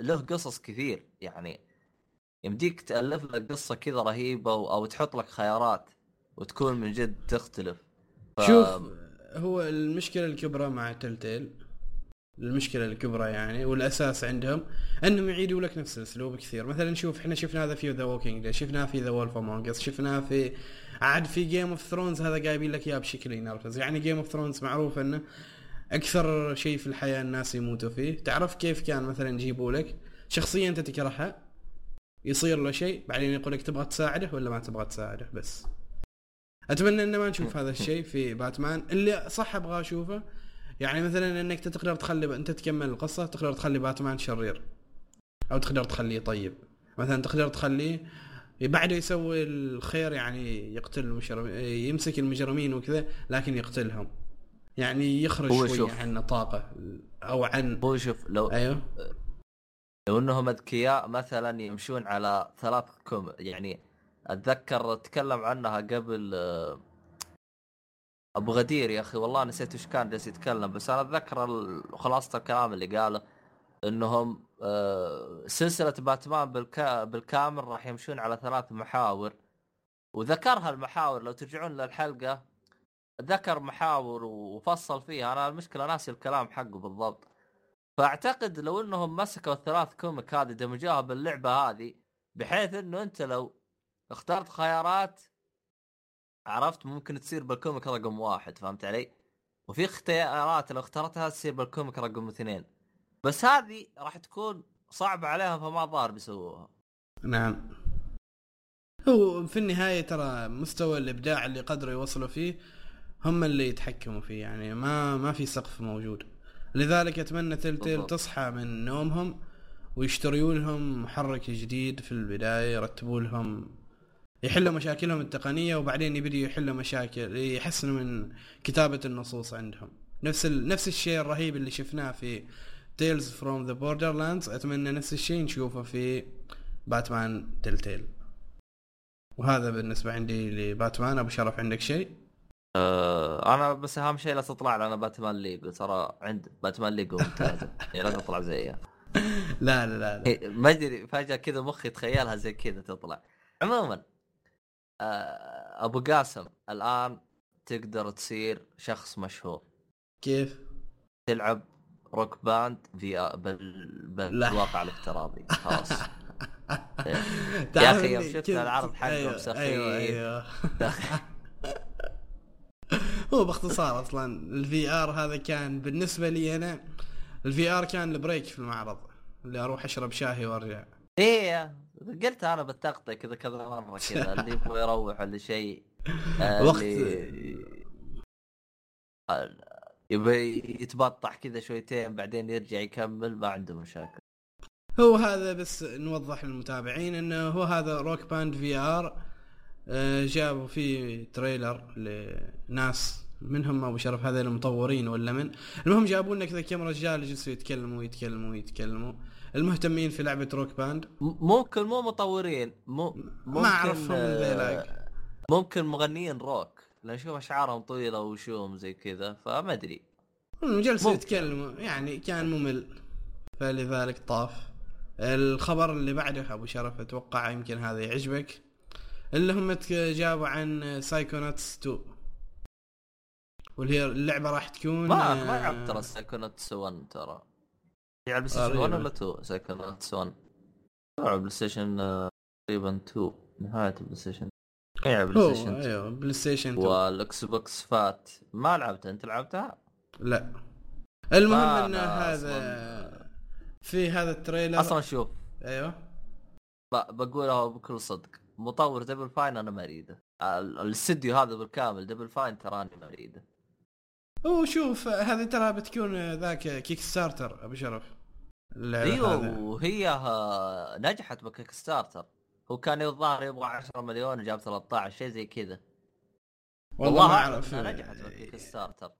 Speaker 2: له قصص كثير. يعني يمديك تألف لك قصة كذا رهيبة. أو تحط لك خيارات وتكون من جد تختلف. ف...
Speaker 1: شوف هو المشكلة الكبرى مع تلتيل المشكلة الكبرى يعني والأساس عندهم أنهم يعيدوا لك نفس الأسلوب كثير. مثلا شوف إحنا شفنا هذا في The Walking شفناه في The Wolf Among شفناه في عاد في Game of Thrones هذا جايبين لك إياه بشكل ينرفز يعني Game of Thrones معروف إنه أكثر شيء في الحياة الناس يموتوا فيه. تعرف كيف كان مثلا يجيبوا لك؟ شخصيه انت تكرهها يصير له شيء بعدين يقول لك تبغى تساعده ولا ما تبغى تساعده بس. أتمنى ان ما نشوف هذا الشيء في باتمان. اللي صح أبغى أشوفه يعني مثلا إنك تقدر تخلي أنت تكمل القصة تقدر تخلي باتمان شرير أو تقدر تخليه طيب. مثلا تقدر تخليه بعد يسوي الخير يعني يقتل المجرمين يمسك المجرمين وكذا لكن يقتلهم. يعني يخرج شوي
Speaker 2: شوف.
Speaker 1: عن نطاقه أو عن
Speaker 2: هو شوف لو
Speaker 1: أيوه.
Speaker 2: لو إنهم أذكياء مثلا يمشون على ثلاث كم يعني أتذكر تكلم عنها قبل آه، أبو غدير يا أخي. والله نسيت وش كان جالس يتكلم بس أنا أتذكر خلاصة الكلام اللي قاله إنهم آه، سلسلة باتمان بالكا بالكامل راح يمشون على ثلاث محاور. وذكرها المحاور لو ترجعون للحلقة ذكر محاور وفصل فيها. أنا المشكلة ناسي الكلام حقه بالضبط. فأعتقد لو إنهم مسكوا الثلاث كوميك هذه دمجوها باللعبة هذه بحيث إنه أنت لو اخترت خيارات عرفت ممكن تصير بال comic رقم واحد فهمت علي؟ وفي اختيارات لو اخترتها تصير بال comic رقم اثنين بس هذه راح تكون صعبة عليهم فما ظهر بيسووها
Speaker 1: نعم هو في النهاية ترى مستوى الإبداع اللي قدروا يوصلوا فيه هم اللي يتحكموا فيه يعني ما ما في سقف موجود لذلك أتمنى
Speaker 2: Telltale.
Speaker 1: تصحى من نومهم ويشتروا لهم محرك جديد في البداية يرتبوا لهم يحلوا مشاكلهم التقنية وبعدين يبدوا يحلوا مشاكل يحسنوا من كتابة النصوص عندهم. نفس ال... نفس الشيء الرهيب اللي شفناه في Tales from the Borderlands أتمنى نفس الشيء نشوفه في باتمان Telltale وهذا بالنسبة عندي لباتمان. أبو شرف عندك شيء؟
Speaker 2: أه أنا بس أهم شيء لا تطلع لنا باتمان ليج. ترى عند باتمان ليج ممتازة يعني لا تطلع زيها
Speaker 1: لا لا لا, لا.
Speaker 2: إيه، ما أدري فجأة كذا مخي تخيلها زي كذا تطلع. عموما آه، أبو قاسم الآن تقدر تصير شخص مشهور.
Speaker 1: كيف؟
Speaker 2: تلعب Rock Band في بال... بالواقع الافتراضي. خلاص. يا
Speaker 1: تعرف
Speaker 2: أخي يوم شفت العرض حقهم
Speaker 1: أيوة
Speaker 2: سخيف.
Speaker 1: أيوه.
Speaker 2: أيوه.
Speaker 1: هو باختصار أصلا ال VR هذا كان بالنسبة لي أنا ال VR كان ال break في المعرض اللي أروح أشرب شاهي وأرجع.
Speaker 2: إيه قلت أنا بتقطع كذا كذا مرة كذا اللي يبغى يروح ولا شيء آه،
Speaker 1: وقت-
Speaker 2: آه، يبغى يتبطح كذا شويتين بعدين يرجع يكمل ما عنده مشاكل.
Speaker 1: هو هذا بس نوضح للمتابعين إنه هو هذا Rock Band VR جابوا فيه trailer لناس منهم أبو شرف هذا المطورين ولا من؟ المهم جابوا لنا كذا كم رجال جلسوا يتكلموا يتكلموا يتكلموا. المهتمين في لعبة Rock
Speaker 2: Band. ممكن مو مطورين مو ممكن
Speaker 1: ما أعرفهم
Speaker 2: آه،
Speaker 1: ذيلاك.
Speaker 2: ممكن مغنيين روك. لأن أشوف أشعارهم طويلة وشوم زي كذا فما
Speaker 1: أدري. جلسوا. يتكلموا. يعني كان ممل. فلذلك طاف الخبر اللي بعده أبو شرف أتوقع يمكن هذا يعجبك. اللي هم جابوا عن Psychonauts 2 واللي هي اللعبة راح تكون
Speaker 2: ما
Speaker 1: آه،
Speaker 2: ما لعبت ترى Psychonauts 1 ترى. هي على ال PlayStation
Speaker 1: غريبة.
Speaker 2: 1 ولا 2 Psychonauts 1 على ال PlayStation آه، تقريبا 2 نهايه ال PlayStation هي على
Speaker 1: ال
Speaker 2: PlayStation 2
Speaker 1: أيوه PlayStation 2
Speaker 2: وال Xbox fat. ما لعبتها. أنت لعبتها؟
Speaker 1: لا. المهم
Speaker 2: إن
Speaker 1: هذا في هذا ال
Speaker 2: trailer. أصلا شوف
Speaker 1: أيوه.
Speaker 2: ب- بقولها بكل صدق. مطور Double Fine أنا ما اريده ال- الاستديو هذا بالكامل Double Fine تراني ما اريده
Speaker 1: هو شوف هذه ترى بتكون ذاك Kickstarter أبو شرف. أيوه.
Speaker 2: وهي آه، نجحت ب Kickstarter هو كان الظاهر يبغى 10 مليون وجاب 13 شيء زي كذا.
Speaker 1: والله ما
Speaker 2: أعرف. نجحت بكيك ستارتر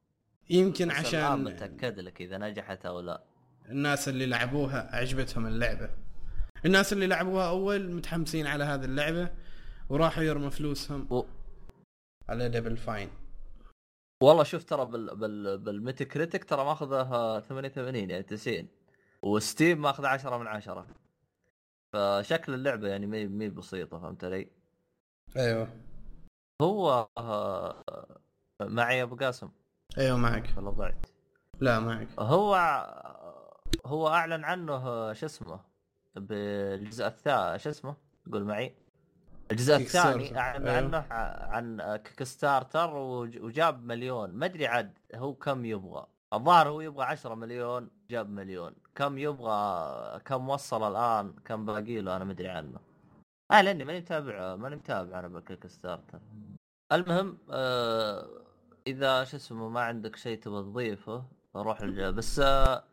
Speaker 1: يمكن عشان
Speaker 2: متأكد لك إذا نجحت أو لا.
Speaker 1: الناس اللي لعبوها عجبتهم اللعبة. الناس اللي لعبوها أول متحمسين على هذه اللعبة وراحوا يرموا فلوسهم
Speaker 2: و...
Speaker 1: على Double Fine
Speaker 2: والله شوف ترى بال بال بال Metacritic ترى ماخذه 88 يعني 90 و Steam ماخذ 10 من 10 فشكل اللعبة يعني مي مي بسيطة فهمت علي؟
Speaker 1: أيوه
Speaker 2: هو آه، معي أبو قاسم
Speaker 1: أيوه معك
Speaker 2: ولا ضعت؟
Speaker 1: لا معك
Speaker 2: هو هو أعلن عنه شو اسمه بالجزء الثاني شو اسمه؟ قول معي الجزء الثاني. أعلن
Speaker 1: أيوه.
Speaker 2: عنه عن Kickstarter وج- وجاب مليون ما أدري عاد هو كم يبغى الظاهر هو يبغى 10 مليون جاب مليون كم يبغى كم وصل الآن كم باقي له أنا ما أدري عنه. آه لأني ماني متابع ماني متابع أنا بال Kickstarter المهم آه إذا شو اسمه ما عندك شيء تبغى تضيفه روح. بس آه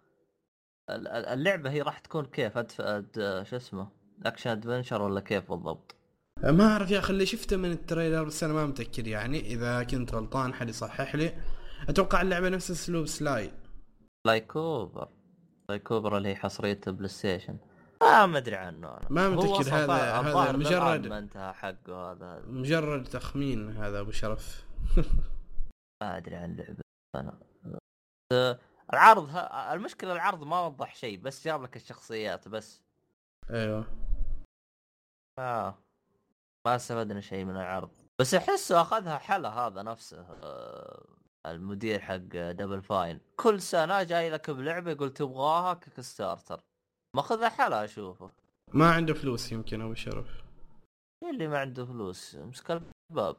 Speaker 2: ال- ال- اللعبة هي راح تكون كيف؟ adv... ad... شو اسمه action adventure ولا كيف بالضبط؟
Speaker 1: ما أعرف يا أخي اللي شفته من ال trailer بس أنا ما متأكد يعني. إذا كنت غلطان حد يصحح لي. أتوقع اللعبة نفس أسلوب سلاي.
Speaker 2: لايكوبر لايكوبر اللي هي حصرية PlayStation. آه ما أدري عنه أنا
Speaker 1: ما
Speaker 2: أصلاً
Speaker 1: هذا- هذا مجرد-
Speaker 2: ما انتهى حقه هذا.
Speaker 1: مجرد تخمين هذا أبو شرف.
Speaker 2: ما أدري عن لعبه أنا العرض ه... المشكلة العرض ما وضح شيء بس جاب لك الشخصيات بس.
Speaker 1: أيوه.
Speaker 2: آه. ما استفدنا شيء من العرض. بس أحسه أخذها حلا هذا نفسه. آه، المدير حق Double Fine كل سنة جاي لك بلعبة يقول تبغاها Kickstarter ماخذها حلا أشوفه.
Speaker 1: ما عنده فلوس يمكن ابو شرف.
Speaker 2: اللي ما عنده فلوس مسك الباب.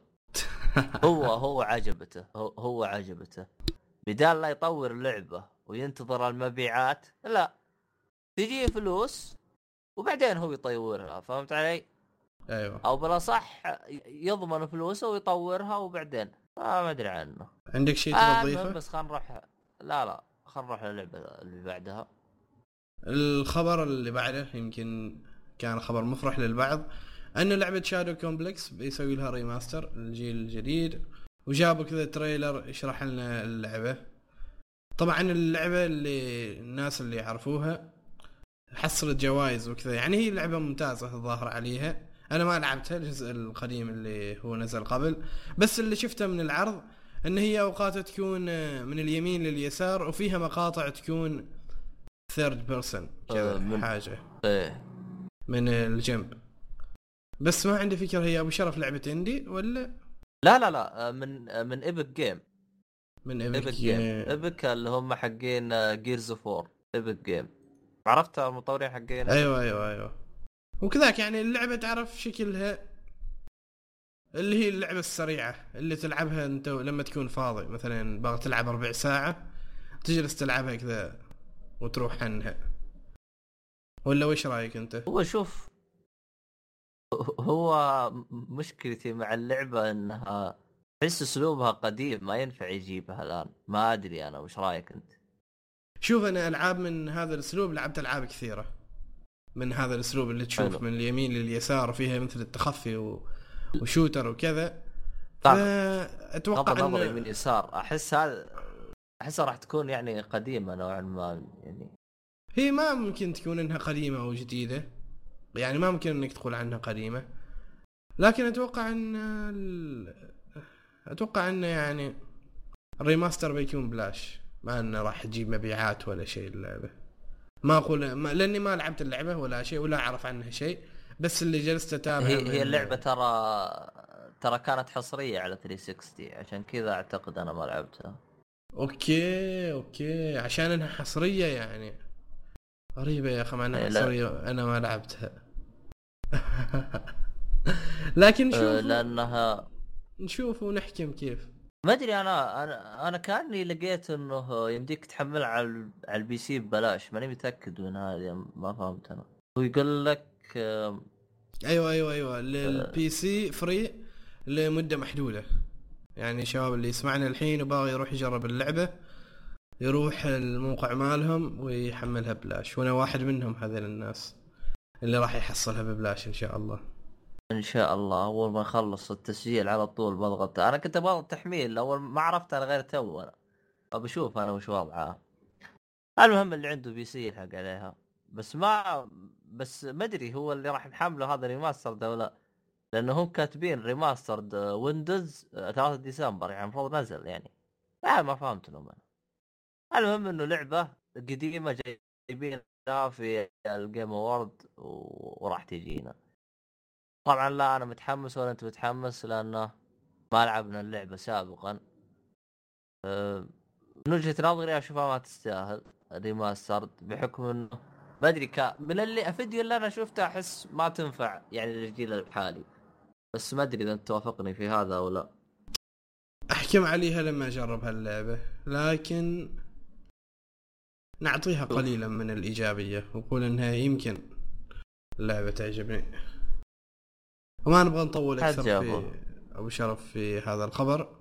Speaker 2: هو هو عجبته هو, هو عجبته. بدال لا يطور لعبة وينتظر المبيعات لا. تجيه فلوس وبعدين هو يطورها فهمت علي؟
Speaker 1: أيوه.
Speaker 2: أو بالأصح يضمن فلوسه ويطورها وبعدين. آه ما أدري عنه.
Speaker 1: عندك شيء
Speaker 2: آه
Speaker 1: تبغى تضيفه؟
Speaker 2: بس خلينا نروح لا لا خلينا نروح للعبة اللي بعدها.
Speaker 1: الخبر اللي بعده يمكن كان خبر مفرح للبعض ان لعبة Shadow Complex بيسوي لها remaster للجيل الجديد وجابوا كذا trailer يشرح لنا اللعبة. طبعا اللعبة اللي الناس اللي يعرفوها حصلت جوائز وكذا يعني هي لعبة ممتازة الظاهر عليها. أنا ما لعبتها الجزء القديم اللي هو نزل قبل بس اللي شفته من العرض ان هي اوقات تكون من اليمين لليسار وفيها مقاطع تكون third person كذا
Speaker 2: آه، من-
Speaker 1: حاجة.
Speaker 2: إيه.
Speaker 1: من الجنب. بس ما عندي فكرة هي أبو شرف لعبة indie ولا؟
Speaker 2: لا لا لا آه، من آه، من ايبك جيم
Speaker 1: من
Speaker 2: ايبك جيم ايبك اللي هم حقين Gears of War Epic Game عرفت المطورين حقين؟
Speaker 1: أيوه أيوه أيوه. وكذاك يعني اللعبة تعرف شكلها اللي هي اللعبة السريعة اللي تلعبها انت لما تكون فاضي. مثلا باغي تلعب ربع ساعة تجلس تلعبها كذا وتروح عنها. ولا وش رأيك انت؟
Speaker 2: هو شوف هو مشكلتي مع اللعبة انها تحس اسلوبها قديم ما ينفع يجيبها الآن. ما أدري أنا وش رأيك أنت؟
Speaker 1: شوف أنا ألعاب من هذا الأسلوب لعبت ألعاب كثيرة. من هذا الأسلوب اللي تشوف
Speaker 2: حلو.
Speaker 1: من اليمين لليسار فيها مثل التخفي و... وشوتر وكذا.
Speaker 2: طبعا.
Speaker 1: فأتوقع
Speaker 2: بغض النظر يمين يسار أحس هذا احسها راح تكون يعني قديمة نوعا ما يعني.
Speaker 1: هي ما ممكن تكون إنها قديمة أو جديدة. يعني ما ممكن إنك تقول عنها قديمة. لكن أتوقع إن ال... أتوقع انه يعني ال remaster بيكون بلاش. ما إنه راح تجيب مبيعات ولا شيء اللعبه ما أقول ما لأني ما لعبت اللعبة ولا شيء ولا أعرف عنها شيء بس اللي جلست أتابع
Speaker 2: هي هي اللعبة ترى ترى كانت حصرية على 360 عشان كذا أعتقد أنا ما لعبتها.
Speaker 1: okay okay عشان إنها حصرية يعني. غريبة يا أخي مع إنها
Speaker 2: إيه،.
Speaker 1: حصرية أنا ما لعبتها. لكن
Speaker 2: أه،
Speaker 1: شوف
Speaker 2: لانها
Speaker 1: نشوف ونحكم كيف.
Speaker 2: ما أدري أنا أنا أنا كأني لقيت إنه يمديك تحملها على على ال PC ببلاش. ماني متأكد من هذه ما فهمت أنا. هو يقول لك
Speaker 1: أيوه أيوه أيوه. لل PC free لمدة محدودة. يعني الشباب اللي يسمعنا الحين وباغي يروح يجرب اللعبة يروح الموقع مالهم ويحملها بلاش وأنا واحد منهم هذول الناس اللي راح يحصلها ببلاش إن شاء الله.
Speaker 2: إن شاء الله أول ما أخلص التسجيل على طول بضغط أنا كنت أبغى تحميل اول ما عرفت أنا غير تو أنا. ابى أشوف أنا وش وضعها المهم اللي عنده PC يلحق عليها. بس ما بس ما أدري هو اللي راح نحمله هذا remaster ولا لا. لأنه هم كاتبين remastered Windows 3 ديسمبر يعني المفروض نزل يعني. ما ما فهمت لهم أنا. المهم إنه لعبة قديمة جايبينها في ال Game Award وراح تجينا. طبعا لا أنا متحمس ولا أنت متحمس لأنه ما لعبنا اللعبة سابقا. أه، من وجهة نظري أشوفها ما تستاهل remastered بحكم إنه ما أدري كا من اللي الفيديو اللي أنا شفته أحس ما تنفع يعني للجيل الحالي. بس ما أدري إذا أنت توافقني في هذا أو لا.
Speaker 1: أحكم عليها لما أجرب هاللعبة لكن نعطيها قليلا من الإيجابية ونقول إنها يمكن اللعبة تعجبني. وما نبغى نطول أكثر في أبو. شرف في هذا الخبر.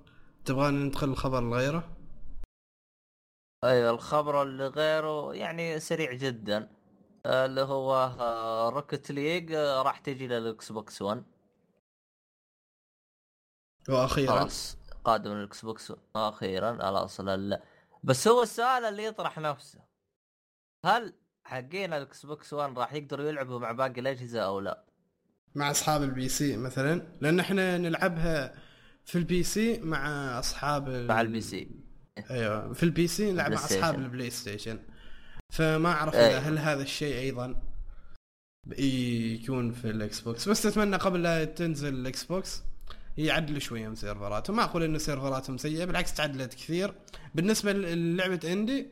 Speaker 1: تبغى ندخل الخبر الغيره
Speaker 2: أيوه الخبر اللي غيره يعني سريع جدا. اللي هو Rocket League راح تجي لل Xbox 1
Speaker 1: وأخيرا.
Speaker 2: خلاص قادم ال Xbox أخيرا خلاص بس هو السؤال اللي يطرح نفسه. هل حقين ال Xbox 1 راح يقدروا يلعبوا مع باقي الأجهزة أو لا؟
Speaker 1: مع أصحاب ال PC مثلا لأن إحنا نلعبها في ال PC مع أصحاب
Speaker 2: مع ال PC
Speaker 1: أيوه في ال PC نلعب مع أصحاب ال PlayStation فما أعرف إذا هل هذا الشيء أيضا يكون في ال Xbox بس أتمنى قبل لا تنزل ال Xbox يعدلوا شوية من سيرفراتهم ما أقول انه سيرفراتهم سيئة بالعكس تعدلت كثير. بالنسبة للعبة indie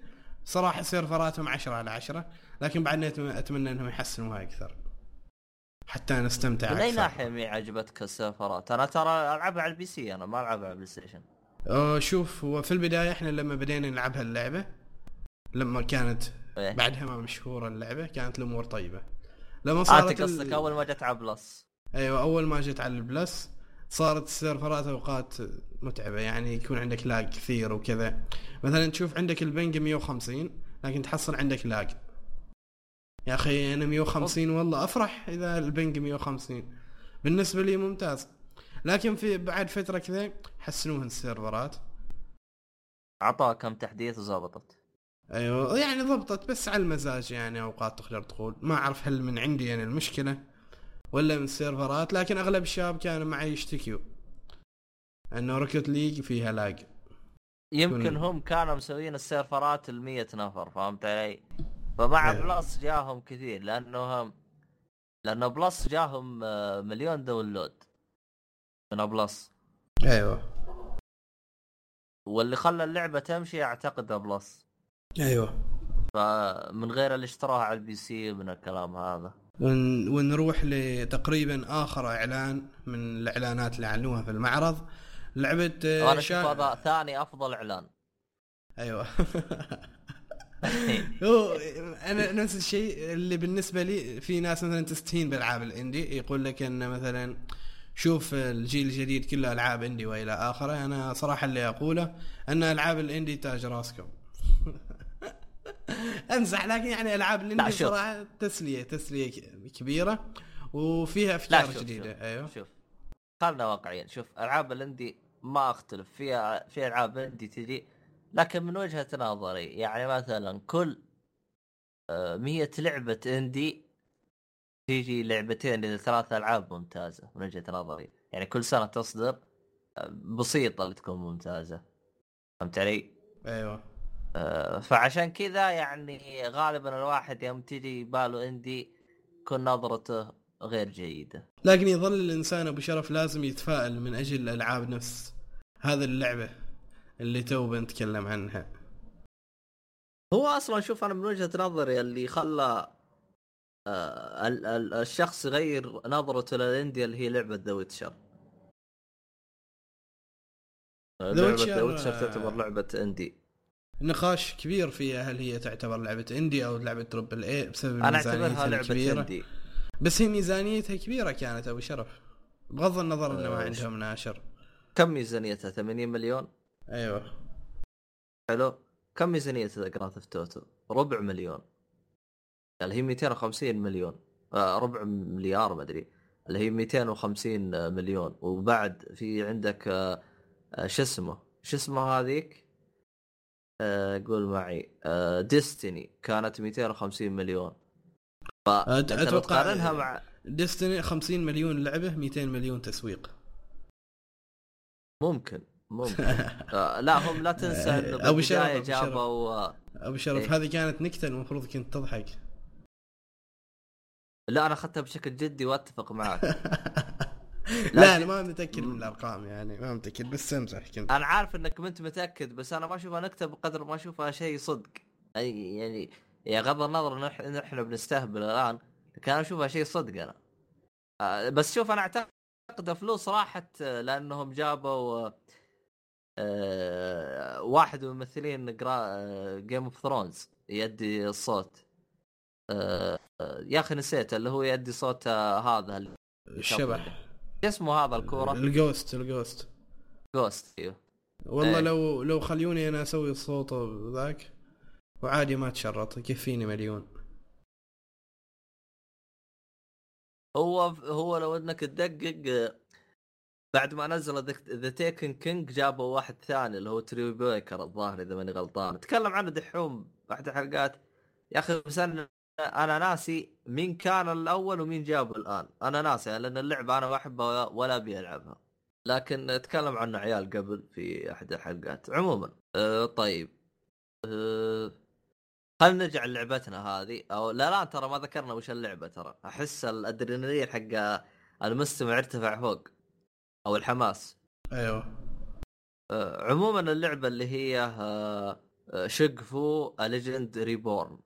Speaker 1: صراحة سيرفراتهم 10 على 10 لكن بعدنا أتمنى إنهم يحسنوها أكثر. حتى نستمتع
Speaker 2: من أي ناحية مي عجبتك السيرفرات؟ أنا ترى ألعبها على ال PC أنا ما ألعبها على ال
Speaker 1: PlayStation. شوف هو في البداية إحنا لما بدينا نلعبها اللعبة لما كانت إيه؟ بعدها ما مشهورة اللعبة كانت الأمور طيبة.
Speaker 2: لما صارت آه قصدك ال... أول ما جت على Plus.
Speaker 1: أيوه أول ما جت على ال Plus صارت السيرفرات أوقات متعبة يعني يكون عندك lag كثير وكذا مثلا تشوف عندك ال ping 150 لكن تحصل عندك lag يا أخي أنا 150 والله أفرح إذا ال ping 150 بالنسبة لي ممتاز. لكن في بعد فترة كذا حسنوها السيرفرات.
Speaker 2: اعطاها كم تحديث وظبطت
Speaker 1: أيوه يعني ضبطت بس على المزاج يعني أوقات تقدر تقول. ما أعرف هل من عندي يعني المشكلة ولا من السيرفرات لكن أغلب الشباب كانوا معي يشتكيوا إنه Rocket League فيها lag.
Speaker 2: يمكن هم كانوا مسويين السيرفرات ال 100 نفر فهمت علي؟ فمع أيوة. Plus جاهم كثير لأنه لأنه Plus جاهم آه، مليون download من Plus.
Speaker 1: أيوه.
Speaker 2: واللي خلى اللعبة تمشي أعتقد Plus.
Speaker 1: أيوه.
Speaker 2: فمن غير اللي اشتراها على ال PC من الكلام هذا.
Speaker 1: ون... ونروح لتقريبا آخر إعلان من الإعلانات اللي اعلنوها في المعرض. لعبة
Speaker 2: أنا أشوف شا... هذا ثاني أفضل إعلان.
Speaker 1: أيوه. هو أنا نفس الشيء اللي بالنسبة لي في ناس مثلا تستهين بالألعاب ال indie يقول لك إن مثلا شوف الجيل الجديد كله ألعاب اندي وإلى آخره. أنا صراحة اللي أقوله أن ألعاب الاندي تاج راسكم. أمزح لكن يعني ألعاب الاندي صراحة تسلية تسلية كبيرة وفيها أفكار جديده
Speaker 2: شوف
Speaker 1: أيوه.
Speaker 2: شوف. خلنا واقعيين شوف ألعاب الاندي ما أختلف. فيها في ألعاب اندي تجي لكن من وجهة نظري يعني مثلا كل آه، مية لعبة اندي تيجي لعبتين إلى ثلاث ألعاب ممتازة من وجهة نظري. يعني كل سنة تصدر آه، بسيطة اللي تكون ممتازة. فهمت علي؟
Speaker 1: أيوه.
Speaker 2: آه، فعشان كذا يعني غالبا الواحد يوم تجي باله اندي تكون نظرته غير جيدة.
Speaker 1: لكن يظل الإنسان أبو شرف لازم يتفائل من أجل الألعاب نفس هذه اللعبة. اللي تو بنتكلم عنها.
Speaker 2: هو أصلا شوف أنا من وجهة نظري اللي خلى آه الشخص يغير نظرته لل indie اللي هي لعبة The Witcher لعبة The Witcher تعتبر لعبة اندي
Speaker 1: نقاش كبير فيها هل هي تعتبر لعبة indie أو لعبة triple A بسبب
Speaker 2: أنا أعتبرها لعبة كبيرة. indie
Speaker 1: بس هي ميزانيتها كبيرة كانت أبو شرف. بغض النظر إنه ما
Speaker 2: آه،
Speaker 1: عندهم ناشر
Speaker 2: كم ميزانيتها؟ 80 مليون؟
Speaker 1: أيوه.
Speaker 2: حلو. كم ميزانيتها Grand Theft Auto ربع مليون. اللي هي 250 مليون. آه ربع مليار ما أدري. اللي هي 250 مليون. وبعد في عندك آه آه شو اسمه؟ شو اسمه هذيك؟ آه قول معي. آه Destiny كانت 250 مليون.
Speaker 1: أتوقع-
Speaker 2: تقارنها مع
Speaker 1: Destiny 50 مليون لعبة 200 مليون تسويق.
Speaker 2: ممكن. ممكن. آه لا هم لا تنسى إنه
Speaker 1: أبو شرف،.
Speaker 2: جابوا آه،
Speaker 1: أبو شرف
Speaker 2: إيه.
Speaker 1: هذه كانت نكتة المفروض كنت تضحك.
Speaker 2: لا أنا أخذتها بشكل جدي وأتفق معك.
Speaker 1: لا أنا ما متأكد من الأرقام يعني ما متأكد بس امزح كنت.
Speaker 2: أنا عارف إنك ما أنت متأكد بس أنا ما أشوفها نكتة بقدر ما أشوفها شيء صدق. أي يعني يا غض النظر ان إحنا بنستهبل الآن لكن أنا أشوفها شيء صدق أنا. آه، بس شوف أنا أعتقد فلوس راحت آه، لأنهم جابوا آه، واحد من ممثلين Game of Thrones يدي الصوت. آه، يا أخي نسيت اللي هو يدي صوت آه، هذا
Speaker 1: الشبح.
Speaker 2: اسمه هذا الكورة؟
Speaker 1: ال Ghost
Speaker 2: ال Ghost.
Speaker 1: Ghost أيوه والله
Speaker 2: إيه.
Speaker 1: لو لو خلوني أنا أسوي الصوت ذاك وعادي ما تشرط يكفيني مليون.
Speaker 2: هو هو لو إنك تدقق بعد ما نزل The Taken King جابوا واحد ثاني اللي هو Troy Baker الظاهر إذا ماني غلطان. تكلم عنه دحوم واحد الحلقات. يا أخي بس أنا أنا ناسي مين كان الأول ومين جابه الآن. أنا ناسي لأن اللعبة أنا ما أحبها ولا أبي ألعبها. لكن تكلم عنه عيال قبل في أحد الحلقات. عموما أه طيب. أه خلينا نرجع لعبتنا هذه. أو لا لا ترى ما ذكرنا وش اللعبة ترى. أحس الأدرينالين حق المستمع ارتفع فوق. أو الحماس.
Speaker 1: أيوه.
Speaker 2: آه، عموما اللعبة اللي هي Shaq Fu Legend Reborn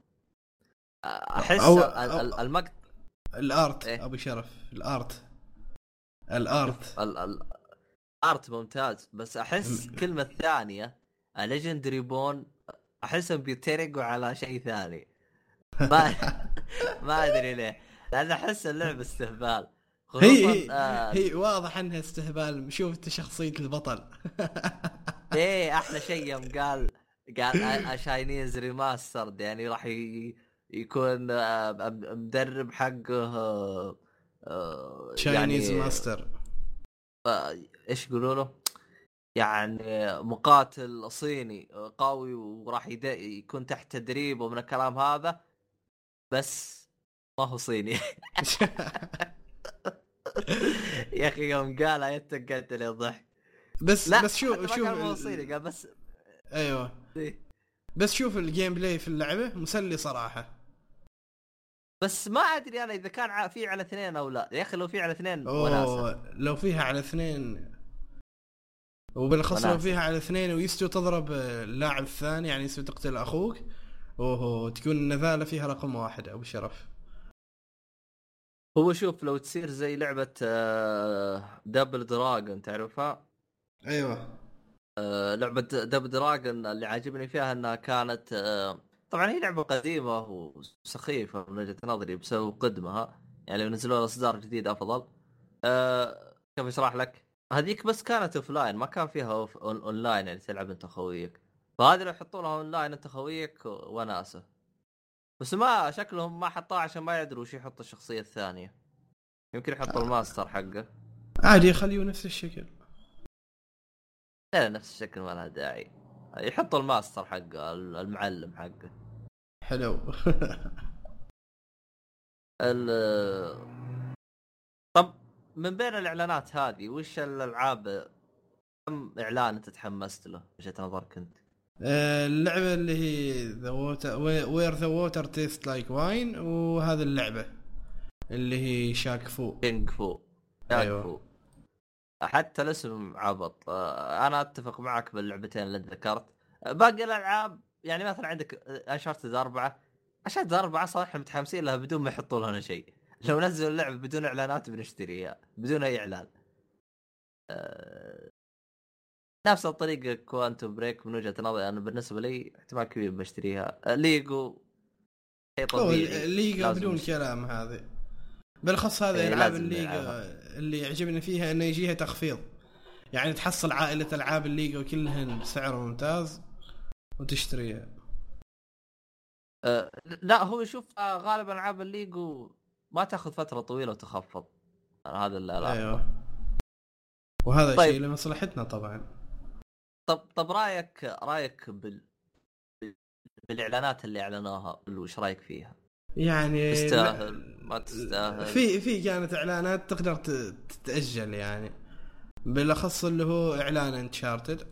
Speaker 2: أحس
Speaker 1: أو-
Speaker 2: ال- ال-
Speaker 1: أو-
Speaker 2: المقطع
Speaker 1: ال art
Speaker 2: إيه؟
Speaker 1: ابو شرف ال art.
Speaker 2: ال art. ال- ال- ال art ممتاز بس
Speaker 1: أحس
Speaker 2: كلمة ثانية Legend Reborn احسهم بيترقوا على شيء ثاني. ما ما أدري ليه لأن أحس اللعبة استهبال.
Speaker 1: هي
Speaker 2: آه.
Speaker 1: هي واضح انها استهبال. شوف انت شخصية البطل.
Speaker 2: إيه أحلى شيء يوم قال قال Chinese remastered يعني راح يكون آه، مدرب حقه آه، آه،
Speaker 1: Chinese
Speaker 2: يعني
Speaker 1: ماستر
Speaker 2: آه، إيش يقولوا له؟ يعني مقاتل صيني قوي وراح يكون تحت تدريب ومن الكلام هذا بس ما هو صيني. يا أخي يوم قالها يتقعد لي الضحك.
Speaker 1: بس
Speaker 2: لا
Speaker 1: بس شوف شوف
Speaker 2: قال
Speaker 1: ال-
Speaker 2: قال بس
Speaker 1: أيوه.
Speaker 2: إيه.
Speaker 1: بس شوف ال gameplay في اللعبة مسلي صراحة.
Speaker 2: بس ما أدري أنا إذا كان في على اثنين أو لا. يا أخي لو في على اثنين
Speaker 1: وناسة. لو فيها على اثنين. وبالاخص لو. فيها على اثنين ويستو تضرب اللاعب الثاني يعني يستو تقتل أخوك اوه تكون النذاله فيها رقم واحد ابو شرف.
Speaker 2: هو شوف لو تصير زي لعبة آه، Double Dragon تعرفها؟
Speaker 1: أيوه
Speaker 2: آه، لعبة Double Dragon اللي عاجبني فيها إنها كانت آه، طبعا هي لعبة قديمة وسخيفة من وجهة نظري بسبب قدمها يعني لو نزلوا إصدار جديد أفضل آه، كيف أشرح لك؟ هذيك بس كانت offline ما كان فيها off online يعني تلعب أنت خويك فهذه لو يحطوا لها اون لاين انت خويك وناسه بس ما شكلهم ما حطوها عشان ما يدروا وش يحط الشخصية الثانية. يمكن يحطوا الماستر حقه.
Speaker 1: عادي يخليه نفس الشكل.
Speaker 2: لا نفس الشكل ما لها داعي. يحطوا الماستر حقه المعلم حقه.
Speaker 1: حلو.
Speaker 2: ال طب من بين الإعلانات هذه وش الألعاب كم إعلان أنت تحمست له؟ وجهة نظرك
Speaker 1: أنت؟ اللعبة اللي هي the Water Where the Water Tastes Like Wine وهذه اللعبة اللي هي Shaq Fu
Speaker 2: King Fu
Speaker 1: أيوة.
Speaker 2: أيوة. فو حتى الاسم عبط. أنا أتفق معك باللعبتين اللي ذكرت. باقي الألعاب يعني مثلا عندك Uncharted أربعة. Uncharted أربعة صراحة إحنا متحمسين لها بدون ما يحطوا لنا شيء. لو نزلوا اللعبة بدون إعلانات بنشتريها بدون أي إعلان. آه، نفس الطريقة Quantum Break من وجهة نظري. أنا بالنسبة لي احتمال كبير بشتريها. ليجو شيء طبيعي لازم
Speaker 1: بدون. كلام هذه. بالأخص هذه
Speaker 2: إيه،
Speaker 1: ألعاب
Speaker 2: لازم
Speaker 1: الليج
Speaker 2: نلعبها.
Speaker 1: اللي يعجبني فيها إنه يجيها تخفيض. يعني تحصل عائلة ألعاب الليج كلهن بسعر ممتاز وتشتريها.
Speaker 2: آه، لا هو شوف آه، غالبا ألعاب الليجو ما تأخذ فترة طويلة وتخفض. هذا اللي ألاحظه.
Speaker 1: أيوه. وهذا
Speaker 2: طيب.
Speaker 1: شيء لمصلحتنا طبعا.
Speaker 2: طب طب رأيك رأيك بال بالإعلانات اللي أعلنوها وش رأيك فيها؟
Speaker 1: يعني
Speaker 2: تستاهل ما تستاهل.
Speaker 1: في في كانت إعلانات تقدر تتأجل يعني. بالأخص اللي هو إعلان Uncharted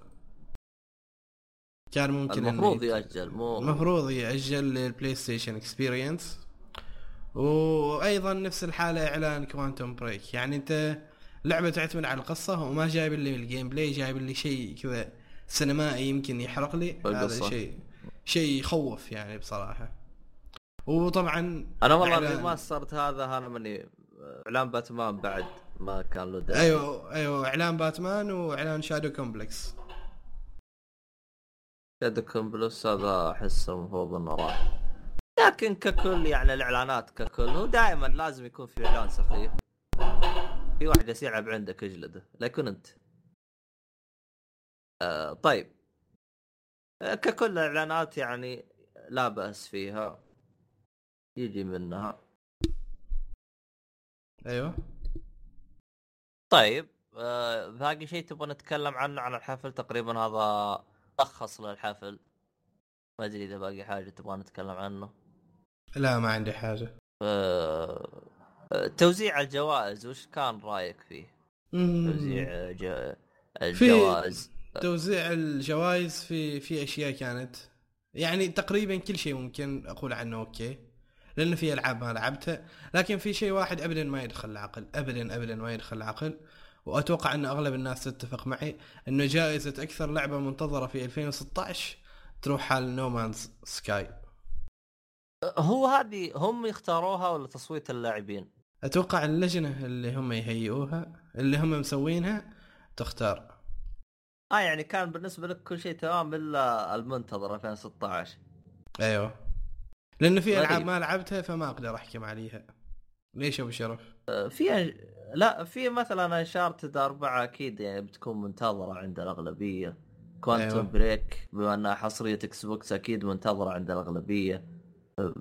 Speaker 1: كان ممكن
Speaker 2: المفروض يأجل مو
Speaker 1: المفروض يأجل لل PlayStation Experience وأيضا نفس الحالة إعلان Quantum Break يعني أنت لعبة تعتمد على القصة وما جايب لي ال gameplay جايب لي شيء كذا. سينمائي يمكن يحرق لي هذا. شيء شيء يخوف يعني بصراحة. وطبعا
Speaker 2: أنا والله
Speaker 1: إعلان-
Speaker 2: ال remastered هذا أنا ماني إعلان باتمان بعد ما كان له داعي.
Speaker 1: أيوه أيوه إعلان باتمان وإعلان Shadow Complex.
Speaker 2: Shadow Complex هذا احس المفروض إنه راح. لكن ككل يعني الإعلانات ككل هو دائما لازم يكون في إعلان سخيف. في واحد يلعب عندك اجلده لا يكون أنت. آه طيب. آه ككل الاعلانات يعني لا بأس فيها. يجي منها.
Speaker 1: أيوه.
Speaker 2: طيب آه باقي شيء تبغى نتكلم عنه؟ عن الحفل تقريبا هذا لخص للحفل ما أدري إذا باقي حاجة تبغى نتكلم عنه.
Speaker 1: لا ما عندي حاجة.
Speaker 2: آه، توزيع الجوائز وش كان رأيك فيه؟ توزيع ج- الجوائز.
Speaker 1: توزيع الجوائز في في أشياء كانت يعني تقريبا كل شيء ممكن أقول عنه okay لأنه في ألعاب ما لعبتها لكن في شيء واحد ابدا ما يدخل العقل ابدا ابدا ما يدخل العقل وأتوقع أن أغلب الناس تتفق معي انه جائزة أكثر لعبة منتظرة في 2016 تروح حال No Man's Sky
Speaker 2: هو هذه هم يختاروها ولا تصويت اللاعبين؟
Speaker 1: أتوقع اللجنة اللي هم يهيئوها اللي هم مسوينها تختار
Speaker 2: آه يعني كان بالنسبة لك كل شيء تمام إلا المنتظر 2016
Speaker 1: أيوه لأنه في
Speaker 2: ألعاب.
Speaker 1: ما لعبتها فما أقدر أحكم عليها ليش أبو شرف؟
Speaker 2: آه، في لا في مثلا Uncharted أربعة أكيد يعني بتكون منتظرة عند الأغلبية Quantum
Speaker 1: أيوة.
Speaker 2: أيوة. Break بما أنها حصرية Xbox أكيد منتظرة عند الأغلبية آه،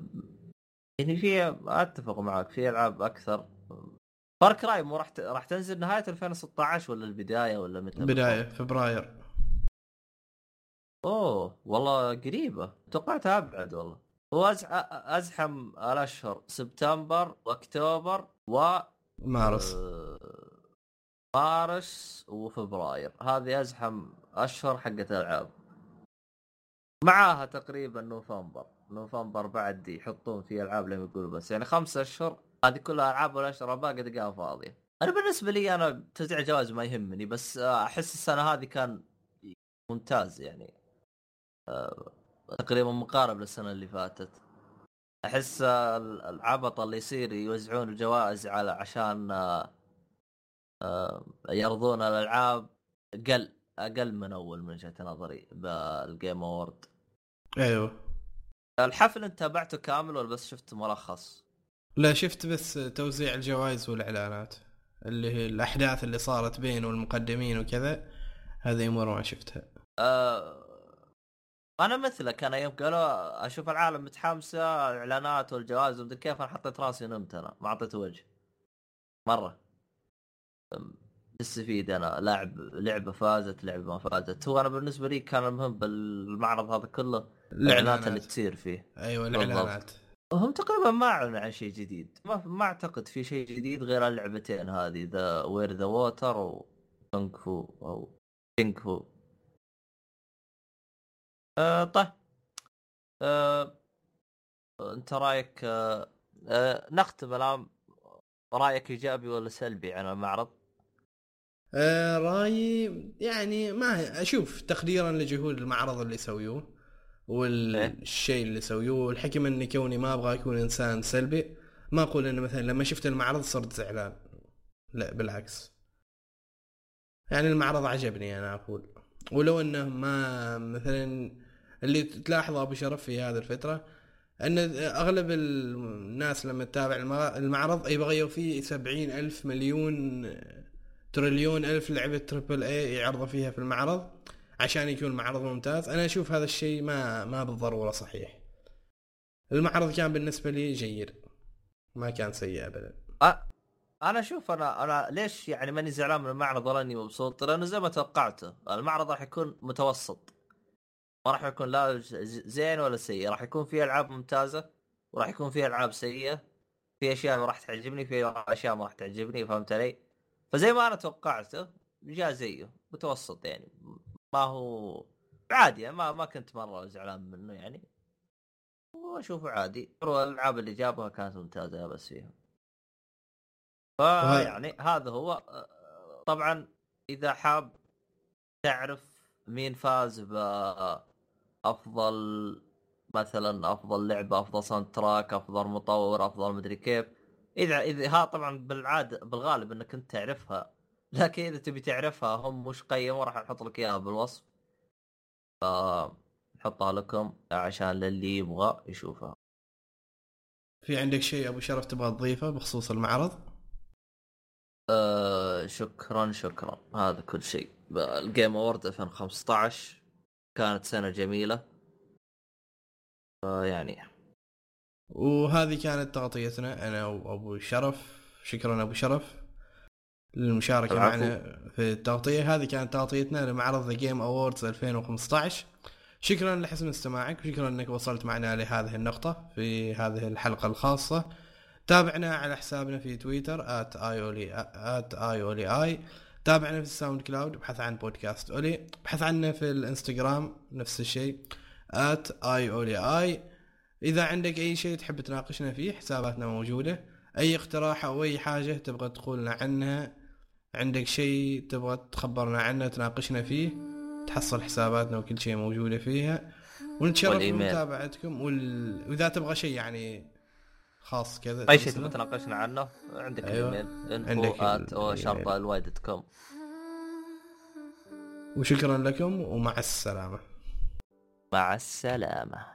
Speaker 2: يعني في أتفق معك في ألعاب أكثر فار كراي مو راح راح تنزل نهاية 2016 ولا البداية ولا متى
Speaker 1: بداية فبراير.
Speaker 2: أوه والله قريبة. توقعتها أبعد والله. هو. أزحم الأشهر سبتمبر واكتوبر و
Speaker 1: مارس.
Speaker 2: آه، مارس وفبراير. هذه أزحم أشهر حقت الألعاب. معاها تقريبا نوفمبر. نوفمبر بعد يحطون فيه ألعاب لما يقولوا بس. يعني خمسة أشهر هذه كلها ألعاب والاشهر الباقي تلقاها فاضيه أنا بالنسبة لي أنا توزيع الجوائز ما يهمني بس آه، أحس السنة هذه كان ممتاز يعني. آه، تقريبا مقارب للسنة اللي فاتت. أحس آه، العبط اللي يصير يوزعون الجوائز على عشان يرضون الألعاب قل أقل من أول من وجهة نظري بال Game
Speaker 1: Award أيوه.
Speaker 2: الحفل أنت تابعته كامل ولا بس شفت ملخص؟
Speaker 1: لا شفت بس توزيع الجوائز والإعلانات اللي هي الأحداث اللي صارت بينه والمقدمين وكذا هذه امور ما شفتها.
Speaker 2: آه، أنا مثلك أنا يوم قالوا أشوف العالم متحمسة الإعلانات والجوائز ومدري كيف أنا حطيت راسي ونمت أنا ما أعطيت وجه. مرة. أم، تستفيد أنا لاعب لعبة فازت لعبة ما فازت. هو أنا بالنسبة لي كان المهم بالمعرض هذا كله الإعلانات. اللي تصير فيه. أيوه.
Speaker 1: الإعلانات.
Speaker 2: هم تقريبا ما أعلنوا عن شيء جديد. ما ما أعتقد في شيء جديد غير اللعبتين هذه the Where the Water وكونغ فو أو King Fu آه طيب. آه أنت رأيك آه آه نختم الآن. رأيك إيجابي ولا سلبي عن المعرض؟
Speaker 1: آه رأيي يعني ما أشوف تقديرا لجهود المعرض اللي يسويوه والشيء اللي يسويوه الحكم اني كوني ما أبغى أكون إنسان سلبي. ما أقول إنه مثلا لما شفت المعرض صرت زعلان. لا بالعكس. يعني المعرض عجبني أنا أقول. ولو إنه ما مثلا اللي تلاحظه أبو شرف في هذه الفترة إن أغلب الناس لما تتابع الم- المعرض يبغوا فيه سبعين ألف مليون تريليون ألف لعبة triple A يعرضوا فيها في المعرض. عشان يكون معرض ممتاز. أنا أشوف هذا الشيء ما ما بالضرورة صحيح. المعرض كان بالنسبة لي جيد. ما كان سيء ابدا.
Speaker 2: أنا أشوف أنا أنا ليش يعني ماني زعلان من المعرض ولا إني مبسوط؟ لأنه زي ما توقعته المعرض راح يكون متوسط. ما راح يكون لا زين ولا سيء. راح يكون فيه ألعاب ممتازة وراح يكون فيه ألعاب سيئة. في أشياء ما راح تعجبني في أشياء ما راح تعجبني فهمت علي؟ فزي ما أنا توقعته جاء زيه متوسط يعني. ما هو عادي يعني ما ما كنت مرة زعلان منه يعني. وأشوفه عادي. الألعاب اللي جابها كانت ممتازة بس فيها. فيعني هذا هو. طبعا إذا حاب تعرف مين فاز بافضل مثلا أفضل لعبة أفضل soundtrack أفضل مطور أفضل مدري كيف إذا إذا ها طبعا بالعادة بالغالب إنك أنت تعرفها. لكن إذا تبي تعرفها هم وش قيموا راح نحط لك إياها بالوصف. ف نحطها لكم عشان للي يبغى يشوفها.
Speaker 1: في عندك شيء أبو شرف تبغى تضيفه بخصوص المعرض؟
Speaker 2: أه شكرا شكرا. هذا كل شيء. الجيم اوورد 2015 كانت سنة جميلة. يعني.
Speaker 1: وهذه كانت تغطيتنا أنا وأبو شرف. شكرا أبو شرف. للمشاركة
Speaker 2: العفو.
Speaker 1: معنا في التغطية. هذه كانت تغطيتنا لمعرض The Game Awards 2015 شكرا لحسن استماعك وشكرا إنك وصلت معنا لهذه النقطة في هذه الحلقة الخاصة. تابعنا على حسابنا في تويتر @ioli تابعنا في ال SoundCloud ابحث عن بودكاست أولي. ابحث عنا في الإنستغرام نفس الشيء @ioli إذا عندك أي شيء تحب تناقشنا فيه حساباتنا موجودة. أي اقتراح أو أي حاجة تبغى تقولنا عنها عندك شيء تبغى تخبرنا عنه تناقشنا فيه تحصل حساباتنا وكل شيء موجودة فيها ونتشرف. بمتابعتكم وال... وإذا تبغى شيء يعني خاص كذا
Speaker 2: أي شيء. تبغى تناقشنا عنه عندك
Speaker 1: أيوة.
Speaker 2: الإيميل
Speaker 1: عندك
Speaker 2: كوم
Speaker 1: وشكرا لكم ومع السلامة
Speaker 2: مع
Speaker 3: السلامة